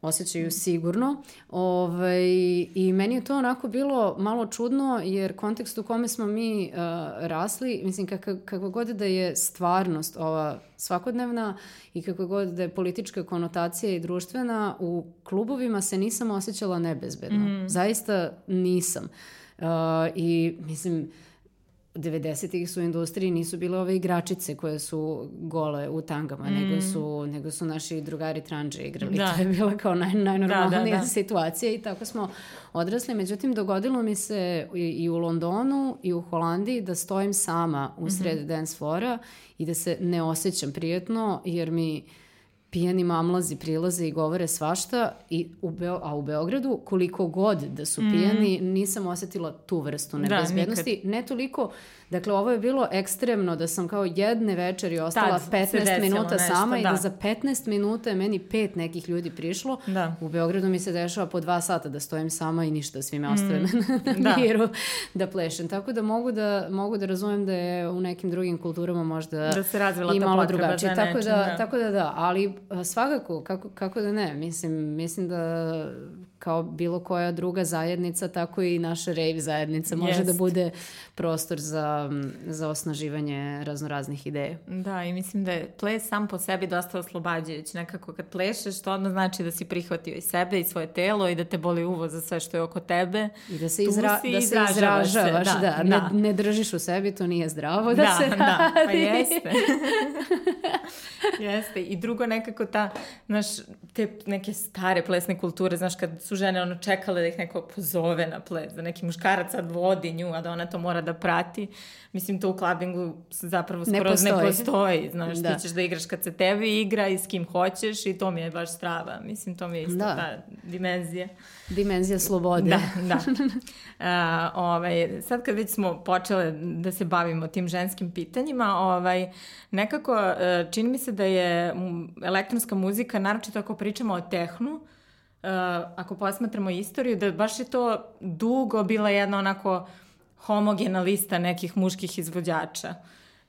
osjećaju sigurno. Ovaj, I meni je to onako bilo malo čudno jer kontekst u kome smo mi uh, rasli, mislim kak, kako god da je stvarnost ova svakodnevna i kako god da je politička konotacija i društvena, u klubovima se nisam osjećala nebezbedno. Mm. Zaista nisam. Uh, I mislim, 90-ih su u industriji nisu bile ove igračice koje su gole u tangama, mm. nego, su, nego su naši drugari tranđe igrali. Da. To je bila kao naj, najnormalnija da, da, da. situacija i tako smo odrasli. Međutim, dogodilo mi se i, i u Londonu i u Holandiji da stojim sama u sred mm -hmm. dance flora i da se ne osjećam prijetno jer mi pijani mamlazi prilaze i govore svašta, i u Beo, a u Beogradu koliko god da su pijani, mm. nisam osetila tu vrstu da, nebezbednosti. Da, ne toliko Dakle, ovo je bilo ekstremno da sam kao jedne večeri ostala Tad 15 minuta nešto, sama da. i da za 15 minuta je meni pet nekih ljudi prišlo. Da. U Beogradu mi se dešava po dva sata da stojim sama i ništa, svi me ostave mm. na da. miru da plešem. Tako da mogu da, mogu da razumem da je u nekim drugim kulturama možda da se razvila i malo drugačije. Tako nečin, da, da, tako da da, ali svakako, kako, kako da ne, mislim, mislim da kao bilo koja druga zajednica, tako i naša rave zajednica može Jest. da bude prostor za, za osnaživanje raznoraznih ideja. Da, i mislim da je ples sam po sebi dosta oslobađajući. Nekako kad plešeš, to odmah znači da si prihvatio i sebe i svoje telo i da te boli uvo za sve što je oko tebe. I da se, izra, da se izražavaš, da, da, da. Ne, ne držiš u sebi, to nije zdravo da, da se radi. Da, pa jeste. jeste. I drugo nekako ta, znaš, te neke stare plesne kulture, znaš, kad su žene ono čekale da ih neko pozove na ples, da neki muškarac sad vodi nju, a da ona to mora da prati. Mislim, to u klubingu zapravo skoro ne postoji. Ne postoji znaš, da. ti ćeš da igraš kad se tebi igra i s kim hoćeš i to mi je baš strava. Mislim, to mi je isto da. ta dimenzija. Dimenzija slobode. Da, da. A, ovaj, sad kad već smo počele da se bavimo tim ženskim pitanjima, ovaj, nekako e, čini mi se da je elektronska muzika, naročito ako pričamo o tehnu, Uh, ako posmatramo istoriju, da baš je to dugo bila jedna onako homogena lista nekih muških izvođača.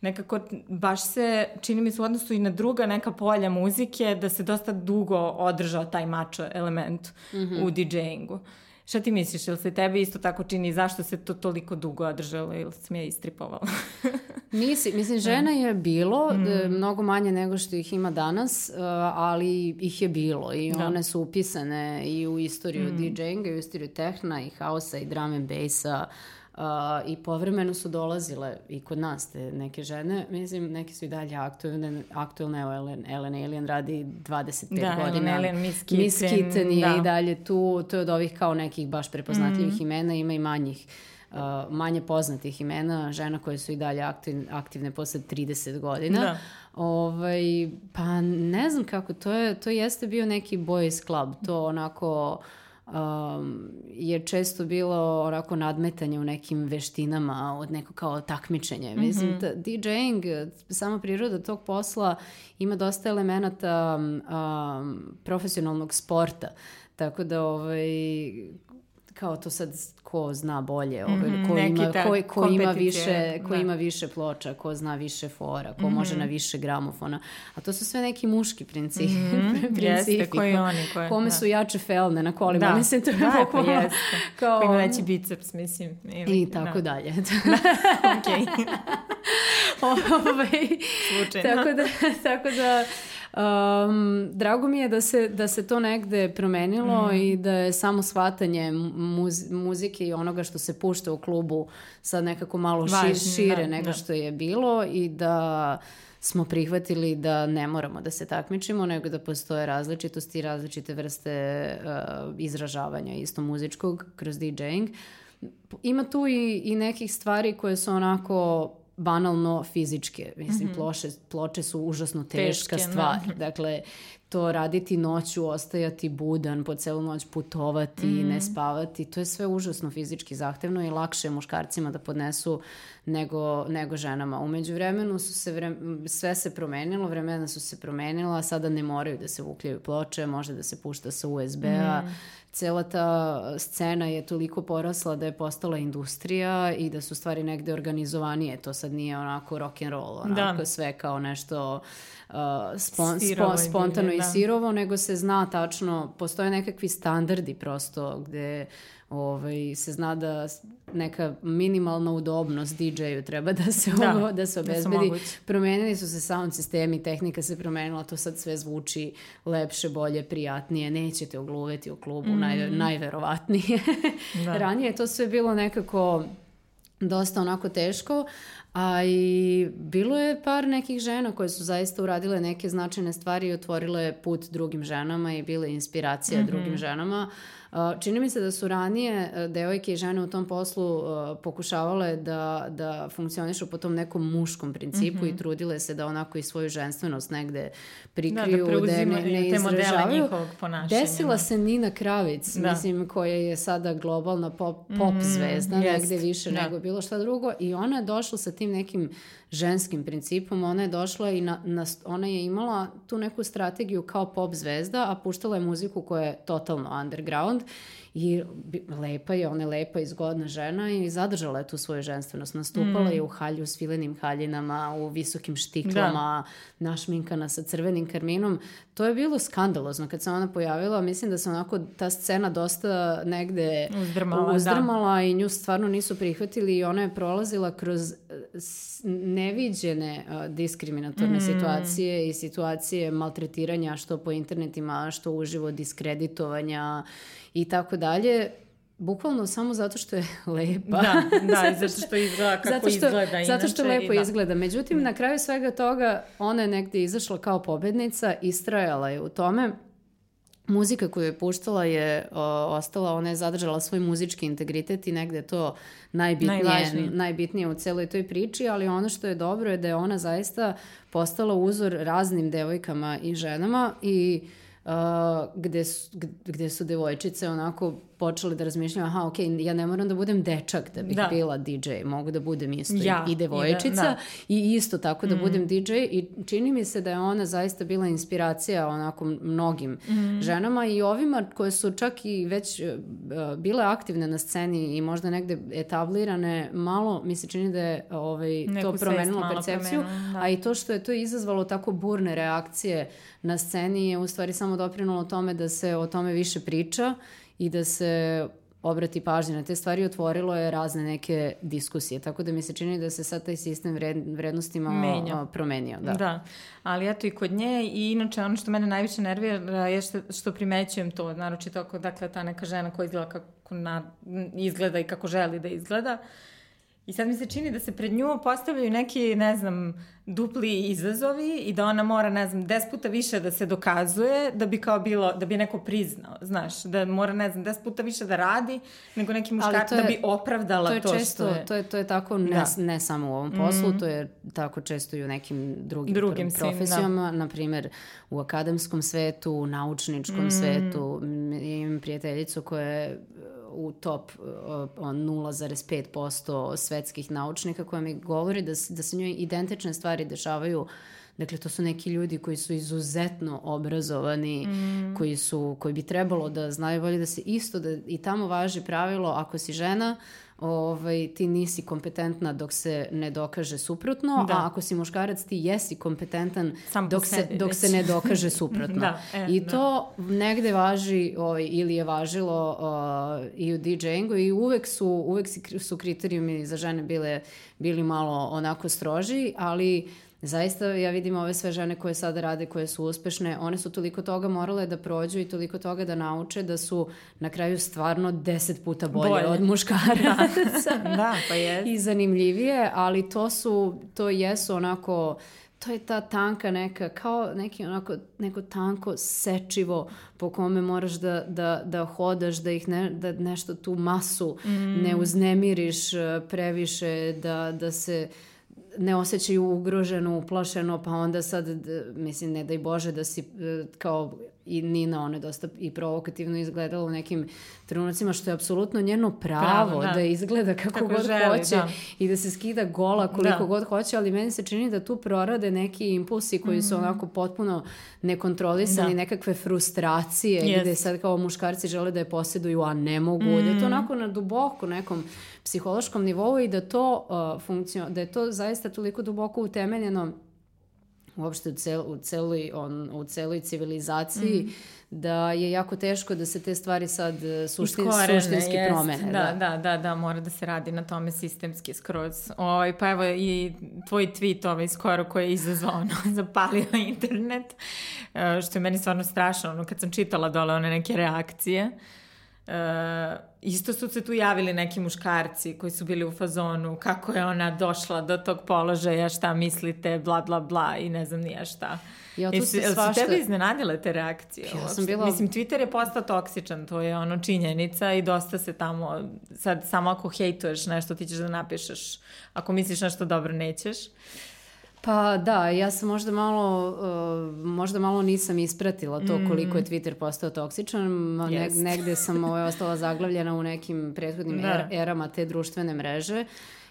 Nekako baš se, čini mi se u odnosu i na druga neka polja muzike, da se dosta dugo održao taj mačo element mm -hmm. u DJ-ingu. Šta ti misliš, ili se tebi isto tako čini, zašto se to toliko dugo održalo ili sam je istripovala? Nisi, mislim, da. žena je bilo, mm. mnogo manje nego što ih ima danas, e, ali ih je bilo i da. one su upisane i u istoriju mm. DJ-inga, i u istoriju tehna, i hausa, i drum and bassa, Uh, I povremeno su dolazile i kod nas te neke žene, mislim, neke su i dalje aktuelne, aktuelne evo Ellen, Ellen Alien radi 25 da, godina. Da, Ellen Miss Kitten. Miss Kitten je da. i dalje tu, to je od ovih kao nekih baš prepoznatljivih mm. imena, ima i manjih. Uh, manje poznatih imena, žena koje su i dalje aktiv, aktivne posle 30 godina. Da. Ovaj, pa ne znam kako, to, je, to jeste bio neki boys club, to onako um, je često bilo onako nadmetanje u nekim veštinama od neko kao takmičenje. Mm -hmm. Mislim, DJing, sama priroda tog posla ima dosta elemenata um, profesionalnog sporta. Tako da ovaj, kao to sad ko zna bolje, ovaj, mm -hmm, ko, ima, ko, ko, ima više, ko da. ima više ploča, ko zna više fora, ko mm -hmm. može na više gramofona. A to su sve neki muški principi. Mm -hmm. principi jeste, koji oni. Koje, Kome da. su jače felne na kolima. Da, mislim, to je da, pa jeste. Kao, koji ima veći biceps, mislim. Ili, I tako da. dalje. Okej. ovaj, Slučajno. Tako da, tako da Um, drago mi je da se, da se to negde promenilo mm. i da je samo shvatanje muz, muzike i onoga što se pušta u klubu sad nekako malo Važno, šire da, nego da. što je bilo i da smo prihvatili da ne moramo da se takmičimo, nego da postoje različitosti i različite vrste uh, izražavanja isto muzičkog kroz DJing. Ima tu i, i nekih stvari koje su onako banalno fizičke. Mislim, mm -hmm. ploče, ploče su užasno teška Teške, stvar. Da. Dakle, to raditi noću, ostajati budan, po celu noć putovati, mm. ne spavati, to je sve užasno fizički zahtevno i lakše muškarcima da podnesu nego, nego ženama. Umeđu vremenu su se vre, sve se promenilo, vremena su se promenila, sada ne moraju da se vukljaju ploče, može da se pušta sa USB-a. Mm cela ta scena je toliko porasla da je postala industrija i da su stvari negde organizovanije. To sad nije onako rock and roll, onako da. sve kao nešto uh, spon, spon, spontano da. i sirovo, nego se zna tačno, postoje nekakvi standardi prosto gde ovaj, se zna da neka minimalna udobnost DJ-u treba da se, da, ovo, da se obezbedi. Da Promenili su se sound sistemi, tehnika se promenila, to sad sve zvuči lepše, bolje, prijatnije, nećete ogluveti u klubu, mm. naj, najverovatnije. Da. Ranije je to sve bilo nekako dosta onako teško, a i bilo je par nekih žena koje su zaista uradile neke značajne stvari i otvorile put drugim ženama i bile inspiracija mm -hmm. drugim ženama. Uh, Čini mi se da su ranije e, devojke i žene u tom poslu e, pokušavale da, da funkcionišu po tom nekom muškom principu mm -hmm. i trudile se da onako i svoju ženstvenost negde prikriju, da, da, da ne, ne izražavaju. Desila se Nina Kravic, da. mislim, koja je sada globalna pop, pop mm, zvezda, jest. negde više da. nego bilo šta drugo i ona je došla sa tim nekim ženskim principom, ona je došla i na, na, ona je imala tu neku strategiju kao pop zvezda, a puštala je muziku koja je totalno underground onde i lepa je, ona je lepa i zgodna žena i zadržala je tu svoju ženstvenost. Nastupala mm. je u halju s filenim haljinama, u visokim štiklama, da. našminkana sa crvenim karminom. To je bilo skandalozno kad se ona pojavila. Mislim da se onako ta scena dosta negde uzdrmala, da. uzdrmala da. i nju stvarno nisu prihvatili i ona je prolazila kroz neviđene uh, diskriminatorne mm. situacije i situacije maltretiranja što po internetima, što uživo diskreditovanja i tako dalje bukvalno samo zato što je lepa. Da, da, zato što izgleda kako zato što, izgleda inače. Zato što lepo da. izgleda. Međutim, mm. na kraju svega toga, ona je negde izašla kao pobednica, istrajala je u tome. Muzika koju je puštala je o, ostala, ona je zadržala svoj muzički integritet i negde to najbitnije, najbitnije u celoj toj priči, ali ono što je dobro je da je ona zaista postala uzor raznim devojkama i ženama i uh, gde, su, gde su devojčice onako počeli da razmišljaju, aha, ok, ja ne moram da budem dečak da bih da. bila DJ, mogu da budem isto ja, i devojčica i, da, da. i isto tako da mm. budem DJ i čini mi se da je ona zaista bila inspiracija onako mnogim mm. ženama i ovima koje su čak i već uh, bile aktivne na sceni i možda negde etablirane, malo mi se čini da je ovaj, to promenilo percepciju, promenilo, da. a i to što je to izazvalo tako burne reakcije na sceni je u stvari samo doprinulo tome da se o tome više priča i da se obrati pažnje na te stvari, otvorilo je razne neke diskusije. Tako da mi se čini da se sad taj sistem vred, vrednostima Menja. promenio. Da. da, ali eto i kod nje i inače ono što mene najviše nervira je što, što primećujem to, naročito ako dakle ta neka žena koja izgleda kako na, izgleda i kako želi da izgleda, uh, I sad mi se čini da se pred nju postavljaju neki, ne znam, dupli izazovi i da ona mora, ne znam, des puta više da se dokazuje da bi kao bilo, da bi neko priznao, znaš, da mora, ne znam, des puta više da radi nego neki muškar da bi opravdala to, je to često, što je. To je, to je tako ne, da. ne samo u ovom poslu, mm -hmm. to je tako često i u nekim drugim, drugim profesijama, da. na primer u akademskom svetu, u naučničkom mm. svetu. Imam prijateljicu koja je u top uh, 0,5% svetskih naučnika koja mi govori da, da se njoj identične stvari dešavaju Dakle, to su neki ljudi koji su izuzetno obrazovani, mm. koji, su, koji bi trebalo da znaju bolje da se isto, da i tamo važi pravilo, ako si žena, ovaj, ti nisi kompetentna dok se ne dokaže suprotno, da. a ako si muškarac ti jesi kompetentan Sam dok, se, dok se ne dokaže suprotno. da, e, I da. to negde važi ovaj, ili je važilo uh, i u DJingu i uvek su, uvek su kriterijumi za žene bile, bili malo onako stroži, ali zaista ja vidim ove sve žene koje sada rade, koje su uspešne, one su toliko toga morale da prođu i toliko toga da nauče da su na kraju stvarno deset puta bolje, bolje. od muškaraca. da, da pa je. I zanimljivije, ali to su, to jesu onako to je ta tanka neka, kao neki onako, neko tanko sečivo po kome moraš da, da, da hodaš, da ih ne, da nešto tu masu mm. ne uznemiriš eh, previše, da, da se ne osjećaju ugroženo, uplašeno, pa onda sad, mislim, ne daj Bože da si e, kao i Nina, ona je dosta i provokativno izgledala u nekim trenucima, što je apsolutno njeno pravo, pravo da. da izgleda kako, kako god želi, hoće da. i da se skida gola koliko da. god hoće, ali meni se čini da tu prorade neki impulsi koji mm -hmm. su onako potpuno nekontrolisani, da. nekakve frustracije, yes. gde sad kao muškarci žele da je posjeduju, a ne mogu, mm -hmm. da je to mhm. onako na duboko nekom psihološkom nivou i da to uh, funkcion, da je to zaista toliko duboko utemeljeno uopšte u, cel, u, celoj, on, u celoj civilizaciji, mm. da je jako teško da se te stvari sad e, suštin, Iskorene, suštinski jest. promene. Da, da, da, da, mora da se radi na tome sistemski skroz. O, pa evo i tvoj tweet ovaj skoro koji je izazvao, ono, zapalio internet, e, što je meni stvarno strašno, ono, kad sam čitala dole one neke reakcije. Uh, isto su se tu javili neki muškarci koji su bili u fazonu kako je ona došla do tog položaja, šta mislite, bla bla bla i ne znam nija šta. Ja, tu se svašta... Su tebe iznenadile te reakcije? Ja sam bila... Mislim, Twitter je postao toksičan, to je ono činjenica i dosta se tamo, sad samo ako hejtuješ nešto ti ćeš da napišeš, ako misliš nešto dobro nećeš. Pa da, ja sam možda malo, uh, možda malo nisam ispratila to mm. koliko je Twitter postao toksičan. Ne, negde sam ovaj, ostala zaglavljena u nekim prethodnim da. er, erama te društvene mreže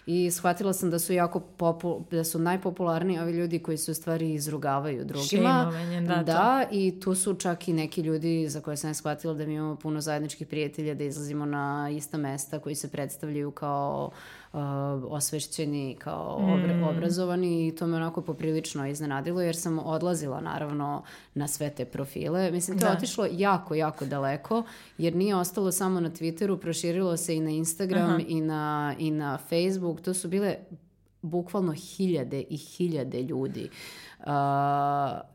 i shvatila sam da su jako popu, da su najpopularniji ovi ljudi koji se u stvari izrugavaju drugima. da, da i tu su čak i neki ljudi za koje sam shvatila da mi imamo puno zajedničkih prijatelja, da izlazimo na ista mesta koji se predstavljaju kao uh, osvešćeni, kao obra, mm. obrazovani i to me onako poprilično iznenadilo jer sam odlazila naravno na sve te profile. Mislim, to da. je otišlo jako, jako daleko jer nije ostalo samo na Twitteru, proširilo se i na Instagram Aha. i na, i na Facebook. To su bile bukvalno hiljade i hiljade ljudi. Uh,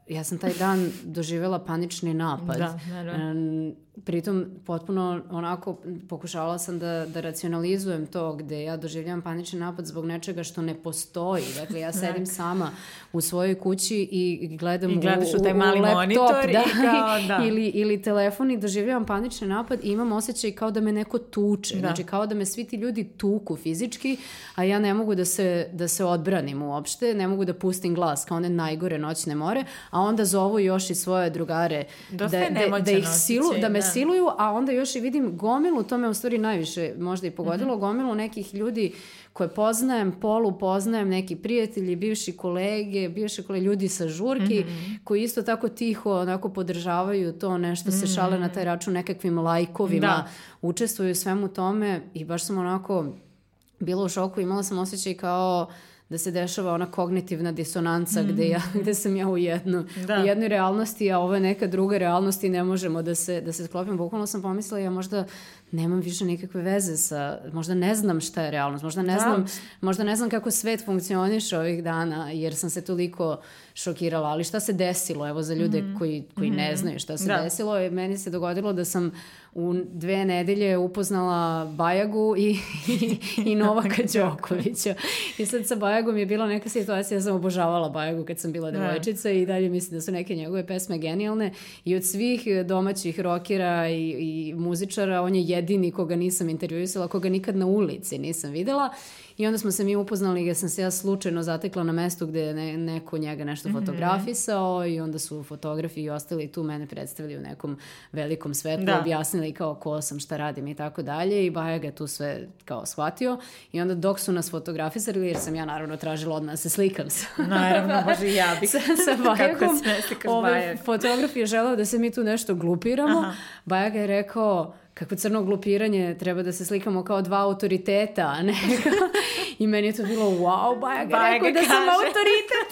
ja sam taj dan doživjela panični napad. Da, naravno pritom potpuno onako pokušavala sam da, da racionalizujem to gde ja doživljam panični napad zbog nečega što ne postoji. Dakle, ja sedim sama u svojoj kući i gledam I gledaš u, u taj mali u laptop, monitor da, i kao, da. ili, ili telefon i doživljavam panični napad i imam osjećaj kao da me neko tuče. Da. Znači, kao da me svi ti ljudi tuku fizički, a ja ne mogu da se, da se odbranim uopšte, ne mogu da pustim glas kao one najgore noćne more, a onda zovu još i svoje drugare da, da, da ih silu, da me siluju, a onda još i vidim gomilu, to me u stvari najviše možda i pogodilo, mm -hmm. gomilu nekih ljudi koje poznajem, polu poznajem, neki prijatelji, bivši kolege, bivši kolege, ljudi sa žurki, mm -hmm. koji isto tako tiho onako podržavaju to, nešto se mm -hmm. šale na taj račun nekakvim lajkovima, da. učestvuju svemu tome i baš sam onako bila u šoku, imala sam osjećaj kao da se dešava ona kognitivna disonanca mm. gde, ja, gde sam ja u, jednu, da. u jednoj realnosti, a ovo je neka druga realnost i ne možemo da se, da se sklopimo. Bukvalno sam pomislila ja možda nemam više nikakve veze sa, možda ne znam šta je realnost, možda ne, da. znam, možda ne znam kako svet funkcioniše ovih dana, jer sam se toliko šokirala, ali šta se desilo, evo za ljude mm. koji, koji mm. ne mhm. znaju šta se da. desilo, meni se dogodilo da sam u dve nedelje upoznala Bajagu i, i, i Novaka Đokovića. I sad sa Bajagom je bila neka situacija, ja sam obožavala Bajagu kad sam bila da. devojčica i dalje mislim da su neke njegove pesme genijalne i od svih domaćih rokera i, i muzičara on je jedini koga nisam intervjuisala, koga nikad na ulici nisam videla I onda smo se mi upoznali jer sam se ja slučajno zatekla na mestu gde je ne, neko njega nešto mhm. fotografisao mm -hmm. i onda su fotografi i ostali tu mene predstavili u nekom velikom svetlu, da. objasnili kao ko sam, šta radim i tako dalje i Baja ga tu sve kao shvatio i onda dok su nas fotografisali, jer sam ja naravno tražila odmah da se slikam sa... Naravno, može i ja bih. sa, sa Bajagom. Ovaj fotograf je želao da se mi tu nešto glupiramo. Aha. Bajaga je rekao, kako crno glupiranje, treba da se slikamo kao dva autoriteta, a ne I meni je to bilo, wow, Baja ga rekao da kaže. sam autoritet.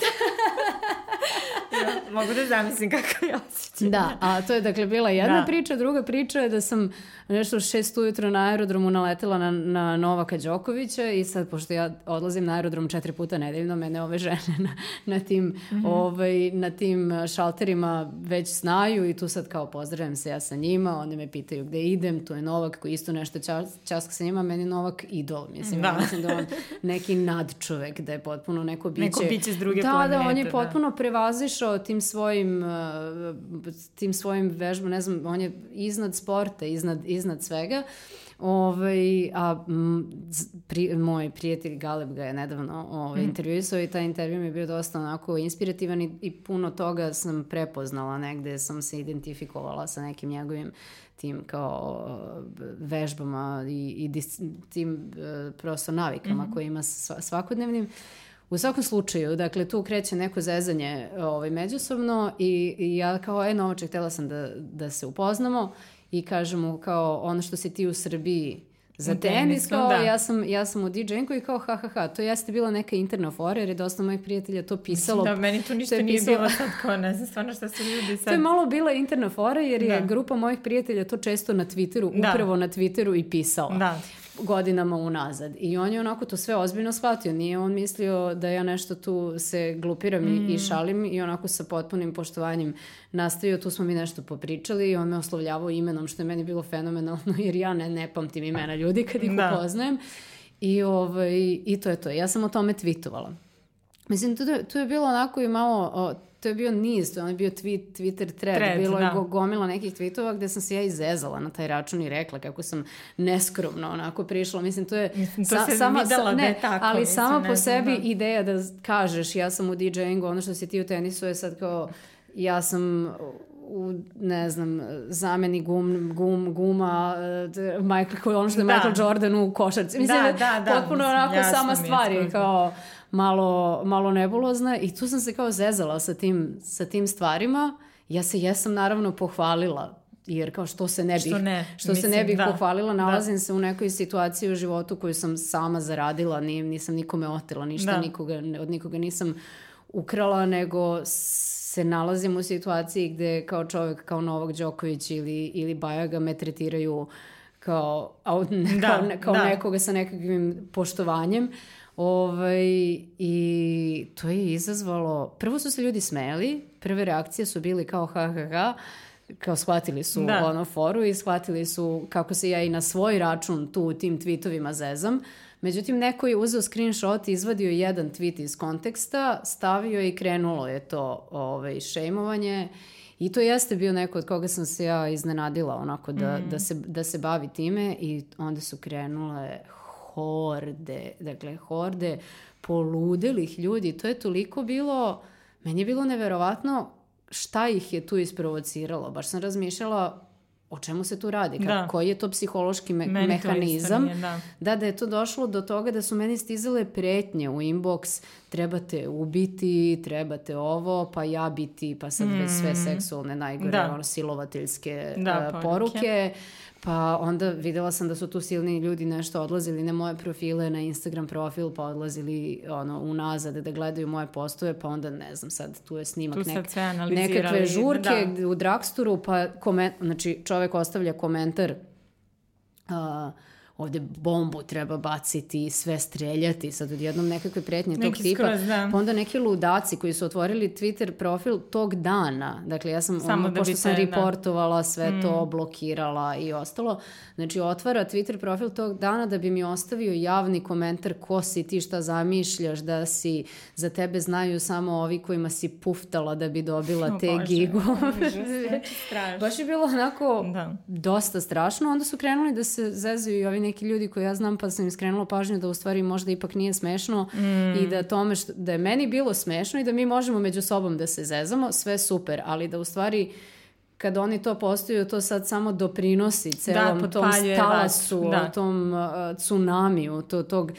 ja, mogu da zamislim kako je osjećaj. Da, a to je dakle bila jedna da. priča, druga priča je da sam nešto šest ujutro na aerodromu naletela na, na Novaka Đokovića i sad, pošto ja odlazim na aerodrom četiri puta nedeljno, mene ove žene na, na, tim, mm -hmm. ovaj, na tim šalterima već znaju i tu sad kao pozdravim se ja sa njima, oni me pitaju gde idem, tu je Novak koji isto nešto čas, časka sa njima, meni Novak idol, mislim, da. mislim da on neki nadčovek, da je potpuno neko biće. Neko biće s druge da, planete. Da, on je da. potpuno da. prevazišao tim svojim, uh, tim svojim vežbom, ne znam, on je iznad sporta, iznad, iznad svega. Ovaj, a m, pri, moj prijatelj Galeb ga je nedavno ovaj, mm. intervjuisao i taj intervju mi je bio dosta onako inspirativan i, i puno toga sam prepoznala negde, sam se identifikovala sa nekim njegovim tim kao vežbama i, i dis, tim uh, prosto navikama mm -hmm. koje ima svakodnevnim. U svakom slučaju, dakle, tu kreće neko zezanje ovaj, međusobno i, i ja kao, e, Novaček, htela sam da, da se upoznamo i kažemo kao ono što si ti u Srbiji za tenis, kao da. ja sam, ja sam u DJ-nku i kao ha ha ha, to jeste bila neka interna fora jer je dosta mojih prijatelja to pisalo. Da, meni tu ništa je nije pisalo- bilo sad kao, ne znam stvarno šta su ljudi sad. To je malo bila interna fora jer je Da. grupa mojih prijatelja to često na Twitteru, Da. upravo na Twitteru i pisala. Da. Godinama unazad. I on je onako to sve ozbiljno shvatio. Nije on mislio da ja nešto tu se glupiram Mm. i šalim i onako sa potpunim poštovanjem nastavio. Tu smo mi nešto popričali i on me oslovljavao imenom što je meni bilo fenomenalno jer ja ne, ne pamtim imena ljudi kad ih Da. upoznajem. I, ovaj, I to je to. Ja sam o tome tweetovala. Mislim, tu, tu je bilo onako i malo, o, to je bio niz, to je bio tweet, Twitter thread, Thread, bilo je da. go- gomila nekih tweetova gde sam se ja izezala na taj račun i rekla kako sam neskromno onako prišla. Mislim, to je Mislim, to se videla da ne, je tako, ali mislim, sama ne po sebi da. ideja da kažeš ja sam u DJ-ingu, ono što si ti u tenisu je sad kao ja sam u, ne znam, zameni gum, gum, guma, eh, Michael, je ono što je Da. Michael Jordan u košarci. Mislim, Da, je da, da, potpuno mislim, onako sama je stvar je skroz. kao malo, malo nebulozna i tu sam se kao zezala sa tim, sa tim stvarima. Ja se jesam naravno pohvalila jer kao što se ne bih, Što ne, što se mislim, ne bih da. pohvalila, nalazim se u nekoj situaciji u životu koju sam sama zaradila, nije, nisam nikome otela, ništa Da. nikoga, od nikoga nisam ukrala, nego se nalazim u situaciji gde kao čovjek, kao Novak Đoković ili, ili Bajaga me tretiraju kao, Da, kao, ne- kao da. nekoga sa nekakvim poštovanjem. Ovaj, I to je izazvalo... Prvo su se ljudi smejali, prve reakcije su bili kao ha ha ha, kao shvatili su Da. ono foru i shvatili su kako se ja i na svoj račun tu u tim tweetovima zezam. Međutim, neko je uzeo screenshot, izvadio jedan tweet iz konteksta, stavio je i krenulo je to ovaj, šejmovanje. I to jeste bio neko od koga sam se ja iznenadila onako da, da, se, da se bavi time i onda su krenule horde, dakle horde poludelih ljudi. To je toliko bilo, meni je bilo neverovatno šta ih je tu isprovociralo. Baš sam razmišljala o čemu se tu radi, kako, Da. koji je to psihološki me- Meni to mehanizam. nije, da. Da, da je to došlo do toga da su meni stizale pretnje u inbox, trebate ubiti, trebate ovo, pa ja biti, pa sad već sve seksualne, najgore, Mm. Da. ono, silovateljske Da, a, poruke. poruke. Pa onda videla sam da su tu silni ljudi nešto odlazili na moje profile, na Instagram profil, pa odlazili ono, unazad da gledaju moje postove, pa onda ne znam sad, tu je snimak Tu nek, nekakve žurke da. u Dragsturu, pa komen, znači čovek ostavlja komentar a, ovde bombu treba baciti, sve streljati, sad odjednom nekakve pretnje tog Neki tipa. skroz, da. Pa onda neki ludaci koji su otvorili Twitter profil tog dana, dakle ja sam, Samo ono, da pošto sam da. Mm. reportovala sve to, blokirala i ostalo, znači otvara Twitter profil tog dana da bi mi ostavio javni komentar ko si ti, šta zamišljaš, da si, za tebe znaju samo ovi kojima si puftala da bi dobila O te Bože, gigove. Baš je bilo onako Da. dosta strašno. Onda su krenuli da se zezaju i ovi neki ljudi koji ja znam, pa sam im skrenula pažnju da u stvari možda ipak nije smešno i da tome što, da je meni bilo smešno i da mi možemo među sobom da se zezamo, sve super, ali da u stvari kad oni to postaju, to sad samo doprinosi celom tom potpaljuje stalasu, vatru, da. tom uh, tsunamiju, to, tog,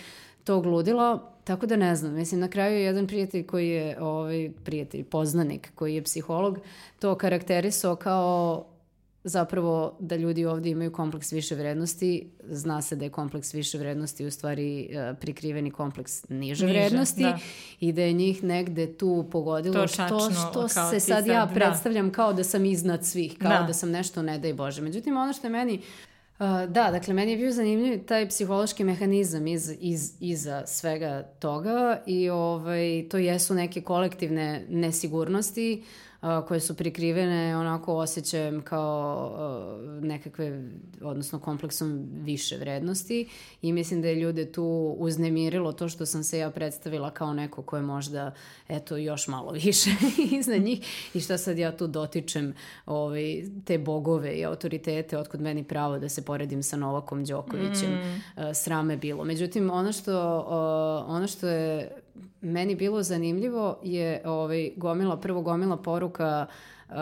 tog ludila. Tako da ne znam, mislim, na kraju je jedan prijatelj koji je, ovaj, prijatelj, poznanik, koji je psiholog, to karakterisao kao zapravo da ljudi ovdje imaju kompleks više vrednosti. Zna se da je kompleks više vrednosti u stvari e, prikriveni kompleks niže, Niže, vrednosti da. i da je njih negde tu pogodilo To što, što se sad ja da. predstavljam kao da sam iznad svih, kao da, Da. sam nešto ne daj Bože. Međutim, ono što je meni Uh, da, dakle, meni je bio zanimljiv taj psihološki mehanizam iz, iz, iza svega toga i ovaj, to jesu neke kolektivne nesigurnosti uh, koje su prikrivene onako osjećajem kao uh, nekakve, odnosno kompleksom više vrednosti i mislim da je ljude tu uznemirilo to što sam se ja predstavila kao neko ko je možda eto još malo više iznad njih i šta sad ja tu dotičem ovaj, te bogove i autoritete, otkud meni pravo da se poredim sa Novakom Đokovićem. Mm. Uh, srame bilo. Međutim, ono što, uh, ono što je meni bilo zanimljivo je ovaj, gomila, prvo gomila poruka uh,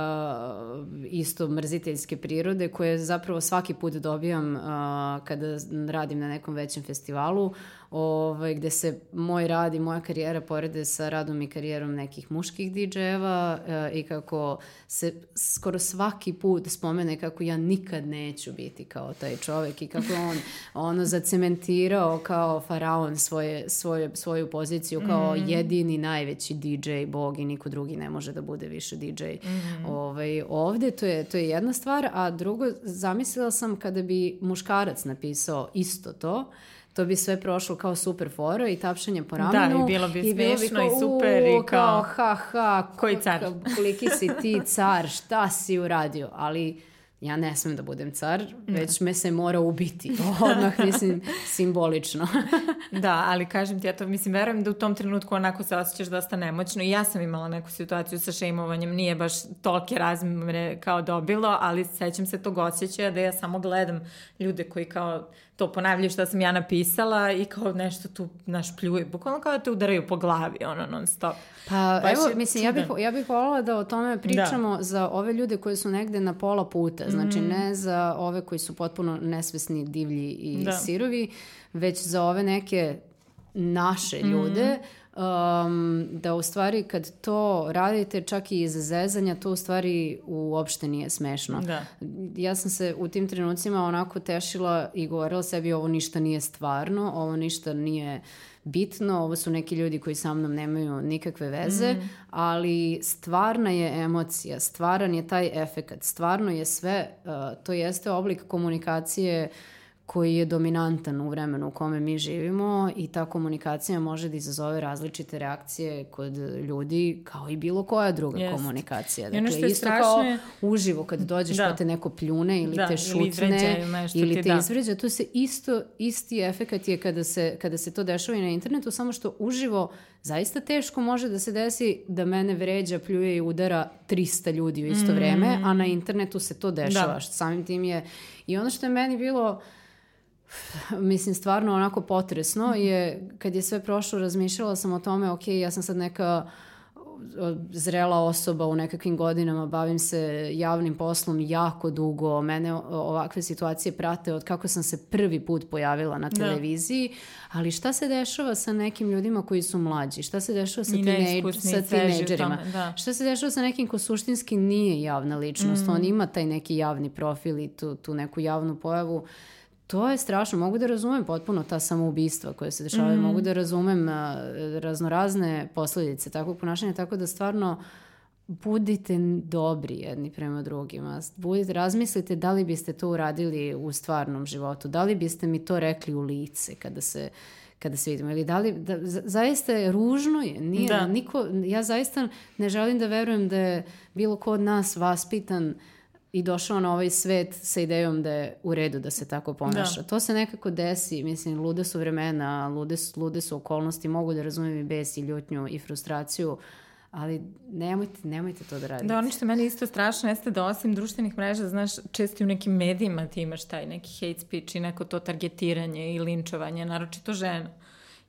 isto mrziteljske prirode koje zapravo svaki put dobijam uh, kada radim na nekom većem festivalu ovaj, gde se moj rad i moja karijera porede sa radom i karijerom nekih muških DJ-eva e, i kako se skoro svaki put spomene kako ja nikad neću biti kao taj čovek i kako on ono zacementirao kao faraon svoje, svoje, svoju poziciju kao mm. jedini najveći DJ, bog i niko drugi ne može da bude više DJ mm. ovaj, ovde. To je, to je jedna stvar, a drugo, zamislila sam kada bi muškarac napisao isto to, to bi sve prošlo kao super fora i tapšanje po ramenu. Da, i bilo bi i bilo bi kao, i super i kao... kao ha, ha, koji car? Koliki si ti car, šta si uradio? Ali ja ne smem da budem car, već me se mora ubiti. Odmah, mislim, simbolično. da, ali kažem ti, ja to mislim, verujem da u tom trenutku onako se osjećaš dosta nemoćno i ja sam imala neku situaciju sa šejmovanjem, nije baš tolke razmere kao dobilo, ali sećam se tog osjećaja da ja samo gledam ljude koji kao to ponavljaju što sam ja napisala i kao nešto tu naš pljuje, bukvalno kao da te udaraju po glavi, ono non stop. Pa Baš evo, mislim, ja bih, ja bih volila da o tome da. pričamo da. za ove ljude koji su negde na pola puta, znači mm. ne za ove koji su potpuno nesvesni, divlji i da. sirovi, već za ove neke naše ljude, mm um, da u stvari kad to radite čak i iz zezanja, to u stvari uopšte nije smešno. Da. Ja sam se u tim trenucima onako tešila i govorila sebi ovo ništa nije stvarno, ovo ništa nije bitno, ovo su neki ljudi koji sa mnom nemaju nikakve veze, mm. ali stvarna je emocija, stvaran je taj efekat, stvarno je sve, uh, to jeste oblik komunikacije uh, koji je dominantan u vremenu u kome mi živimo i ta komunikacija može da izazove različite reakcije kod ljudi kao i bilo koja druga Jest. komunikacija. Dakle, isto strašno... kao uživo kad dođeš da. pa te neko pljune ili da, te šutne ili, ili te da. izvređa, to se isto, isti efekat je kada se, kada se to dešava i na internetu, samo što uživo zaista teško može da se desi da mene vređa, pljuje i udara 300 ljudi u isto mm. vreme, a na internetu se to dešava. Da. Samim tim je... I ono što je meni bilo mislim stvarno onako potresno mhm. je kad je sve prošlo razmišljala sam o tome ok, ja sam sad neka zrela osoba u nekakvim godinama, bavim se javnim poslom jako dugo, mene ovakve situacije prate od kako sam se prvi put pojavila na da. televiziji, da. ali šta se dešava sa nekim ljudima koji su mlađi, šta se dešava sa, tinej, sa tinejdžerima, da. šta se dešava sa nekim ko suštinski nije javna ličnost, mm. on ima taj neki javni profil i tu, tu neku javnu pojavu, to je strašno. Mogu da razumem potpuno ta samoubistva koje se dešavaju. Mm. Mogu da razumem raznorazne posledice takvog ponašanja, tako da stvarno budite dobri jedni prema drugima. Budite, razmislite da li biste to uradili u stvarnom životu. Da li biste mi to rekli u lice kada se kada se vidimo. Ili da li, da, zaista je ružno je. Nije, da. niko, ja zaista ne želim da verujem da je bilo ko od nas vaspitan uh, i došao na ovaj svet sa idejom da je u redu da se tako ponaša. Da. To se nekako desi, mislim, lude su vremena, lude su, lude su okolnosti, mogu da razumijem i bes i ljutnju i frustraciju, ali nemojte, nemojte to da radite. Da, ono što meni isto strašno jeste da osim društvenih mreža, znaš, često u nekim medijima ti imaš taj neki hate speech i neko to targetiranje i linčovanje, naročito žena.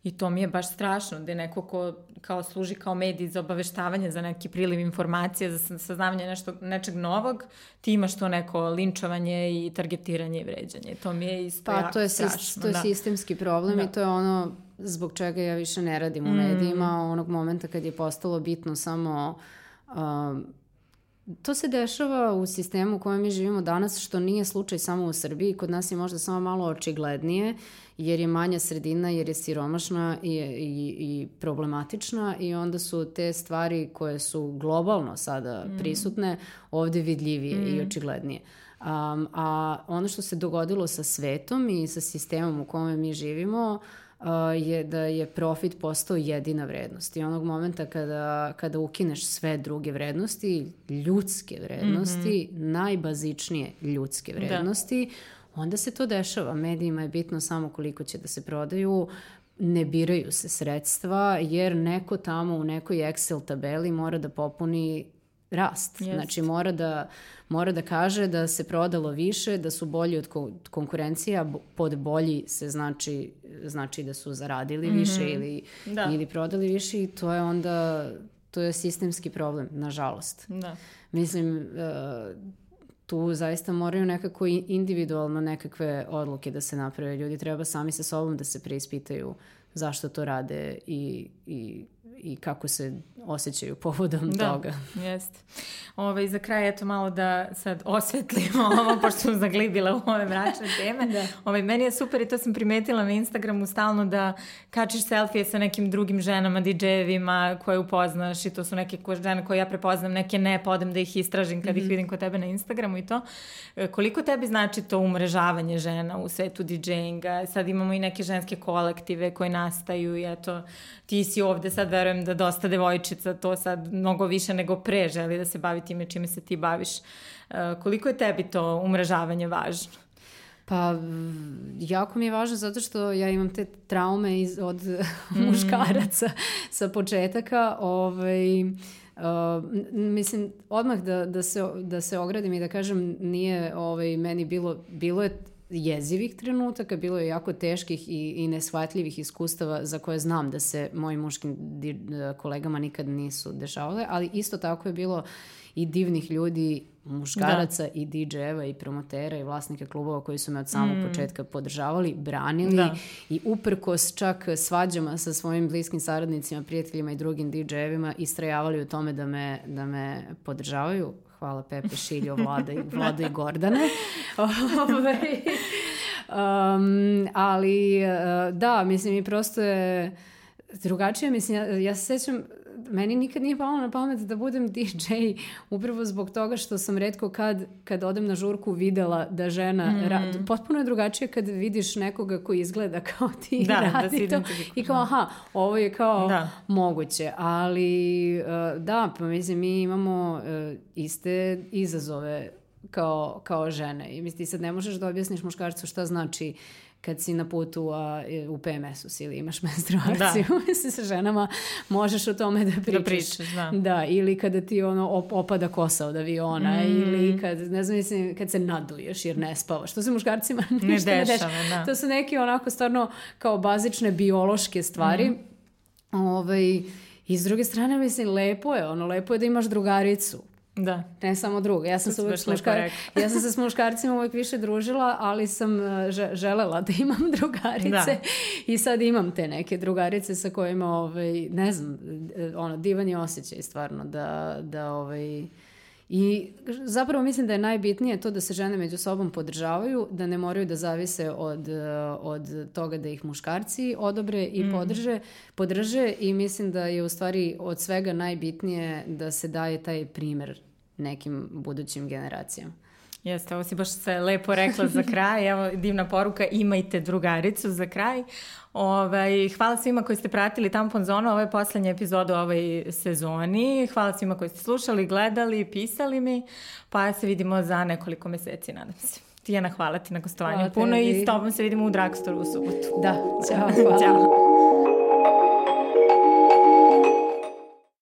I to mi je baš strašno, da je neko ko kao služi kao medij za obaveštavanje, za neki priliv informacije, za saznavanje nešto, nečeg novog, ti imaš to neko linčovanje i targetiranje i vređanje. To mi je isto pa, jako to je strašno. To je da. sistemski problem da. i to je ono zbog čega ja više ne radim u mm. medijima, onog momenta kad je postalo bitno samo um, To se dešava u sistemu u kojem mi živimo danas, što nije slučaj samo u Srbiji. Kod nas je možda samo malo očiglednije, jer je manja sredina, jer je siromašna i, i, i problematična i onda su te stvari koje su globalno sada mm. prisutne ovde vidljivije mm. i očiglednije. Um, a ono što se dogodilo sa svetom i sa sistemom u kome mi živimo, uh, je da je profit postao jedina vrednost. I onog momenta kada, kada ukineš sve druge vrednosti, ljudske vrednosti, mm -hmm. najbazičnije ljudske da. vrednosti, da. Onda se to dešava. Medijima je bitno samo koliko će da se prodaju, ne biraju se sredstva, jer neko tamo u nekoj Excel tabeli mora da popuni rast. Yes. Znači mora da, mora da kaže da se prodalo više, da su bolji od konkurencija, pod bolji se znači, znači da su zaradili mm -hmm. više ili, da. ili prodali više i to je onda, to je sistemski problem, nažalost. Da. Mislim, uh, tu zaista moraju nekako individualno nekakve odluke da se naprave. Ljudi treba sami sa sobom da se preispitaju zašto to rade i, i i kako se osjećaju povodom da, toga. Jeste. Ove, za kraj, eto malo da sad osvetlimo ovo, pošto sam zaglibila u ove mračne teme. da. Ove, meni je super i to sam primetila na Instagramu stalno da kačiš selfije sa nekim drugim ženama, DJ-evima koje upoznaš i to su neke žene koje ja prepoznam, neke ne, pa odem da ih istražim kad mm -hmm. ih mhm. vidim kod tebe na Instagramu i to. E, koliko tebi znači to umrežavanje žena u svetu DJ-inga? Sad imamo i neke ženske kolektive koje nastaju i eto, ti si ovde sad verujem da dosta devojčica to sad mnogo više nego pre želi da se bavi time čime se ti baviš. Uh, koliko je tebi to umrežavanje važno? Pa, jako mi je važno zato što ja imam te traume iz, od mm. muškaraca sa početaka. Ovaj, Uh, mislim, odmah da, da, se, da se ogradim i da kažem, nije ovaj, meni bilo, bilo je jezivih trenutaka, bilo je jako teških i, i neshvatljivih iskustava za koje znam da se mojim muškim kolegama nikad nisu dešavale, ali isto tako je bilo i divnih ljudi, muškaraca da. i DJ-eva i promotera i vlasnika klubova koji su me od samog mm. početka podržavali, branili da. i uprkos čak svađama sa svojim bliskim saradnicima, prijateljima i drugim DJ-evima istrajavali u tome da me, da me podržavaju hvala Pepe, Šiljo, Vlada i, Vlada i Gordane. Ovaj, um, ali uh, da, mislim i prosto je drugačije, mislim, ja, ja se sećam meni nikad nije palo na pamet da budem DJ upravo zbog toga što sam redko kad, kad odem na žurku videla da žena mm. ra, potpuno je drugačije kad vidiš nekoga koji izgleda kao ti da, da radi da to i kao aha, ovo je kao da. moguće, ali uh, da, pa mislim mi imamo uh, iste izazove kao, kao žene i mislim ti sad ne možeš da objasniš muškarcu šta znači kad si na putu a, u PMS-u si ili imaš menstruaciju, da. sa ženama možeš o tome da pričaš. Da pričaš, da. Da, ili kada ti ono op opada kosa od aviona, mm. ili kad, ne znam, mislim, kad se naduješ jer ne spavaš. To se muškarcima ništa ne dešava. Ne dešava. Da. To su neke onako stvarno kao bazične biološke stvari. Mm. Ovaj, I s druge strane, mislim, lepo je, ono, lepo je da imaš drugaricu Da. Ne samo druga. Ja sam, se uvek muškar... ja sam se s muškarcima uvek više družila, ali sam e, želela da imam drugarice. Da. I sad imam te neke drugarice sa kojima, ovaj, ne znam, e, ono, divan je osjećaj stvarno da, da ovaj, I zapravo mislim da je najbitnije to da se žene među sobom podržavaju, da ne moraju da zavise od, od toga da ih muškarci odobre i mm. podrže, podrže i mislim da je u stvari od svega najbitnije da se daje taj primer nekim budućim generacijama. Jeste, ovo si baš se lepo rekla za kraj. Evo, divna poruka, imajte drugaricu za kraj. Ove, ovaj, hvala svima koji ste pratili Tampon Zonu, ovo je poslednja epizoda u ovoj sezoni. Hvala svima koji ste slušali, gledali, pisali mi, pa se vidimo za nekoliko meseci, nadam se. Tijana, hvala ti na gostovanju puno i s tobom se vidimo u Dragstoru u subotu. Da, ćao, hvala. Ćao.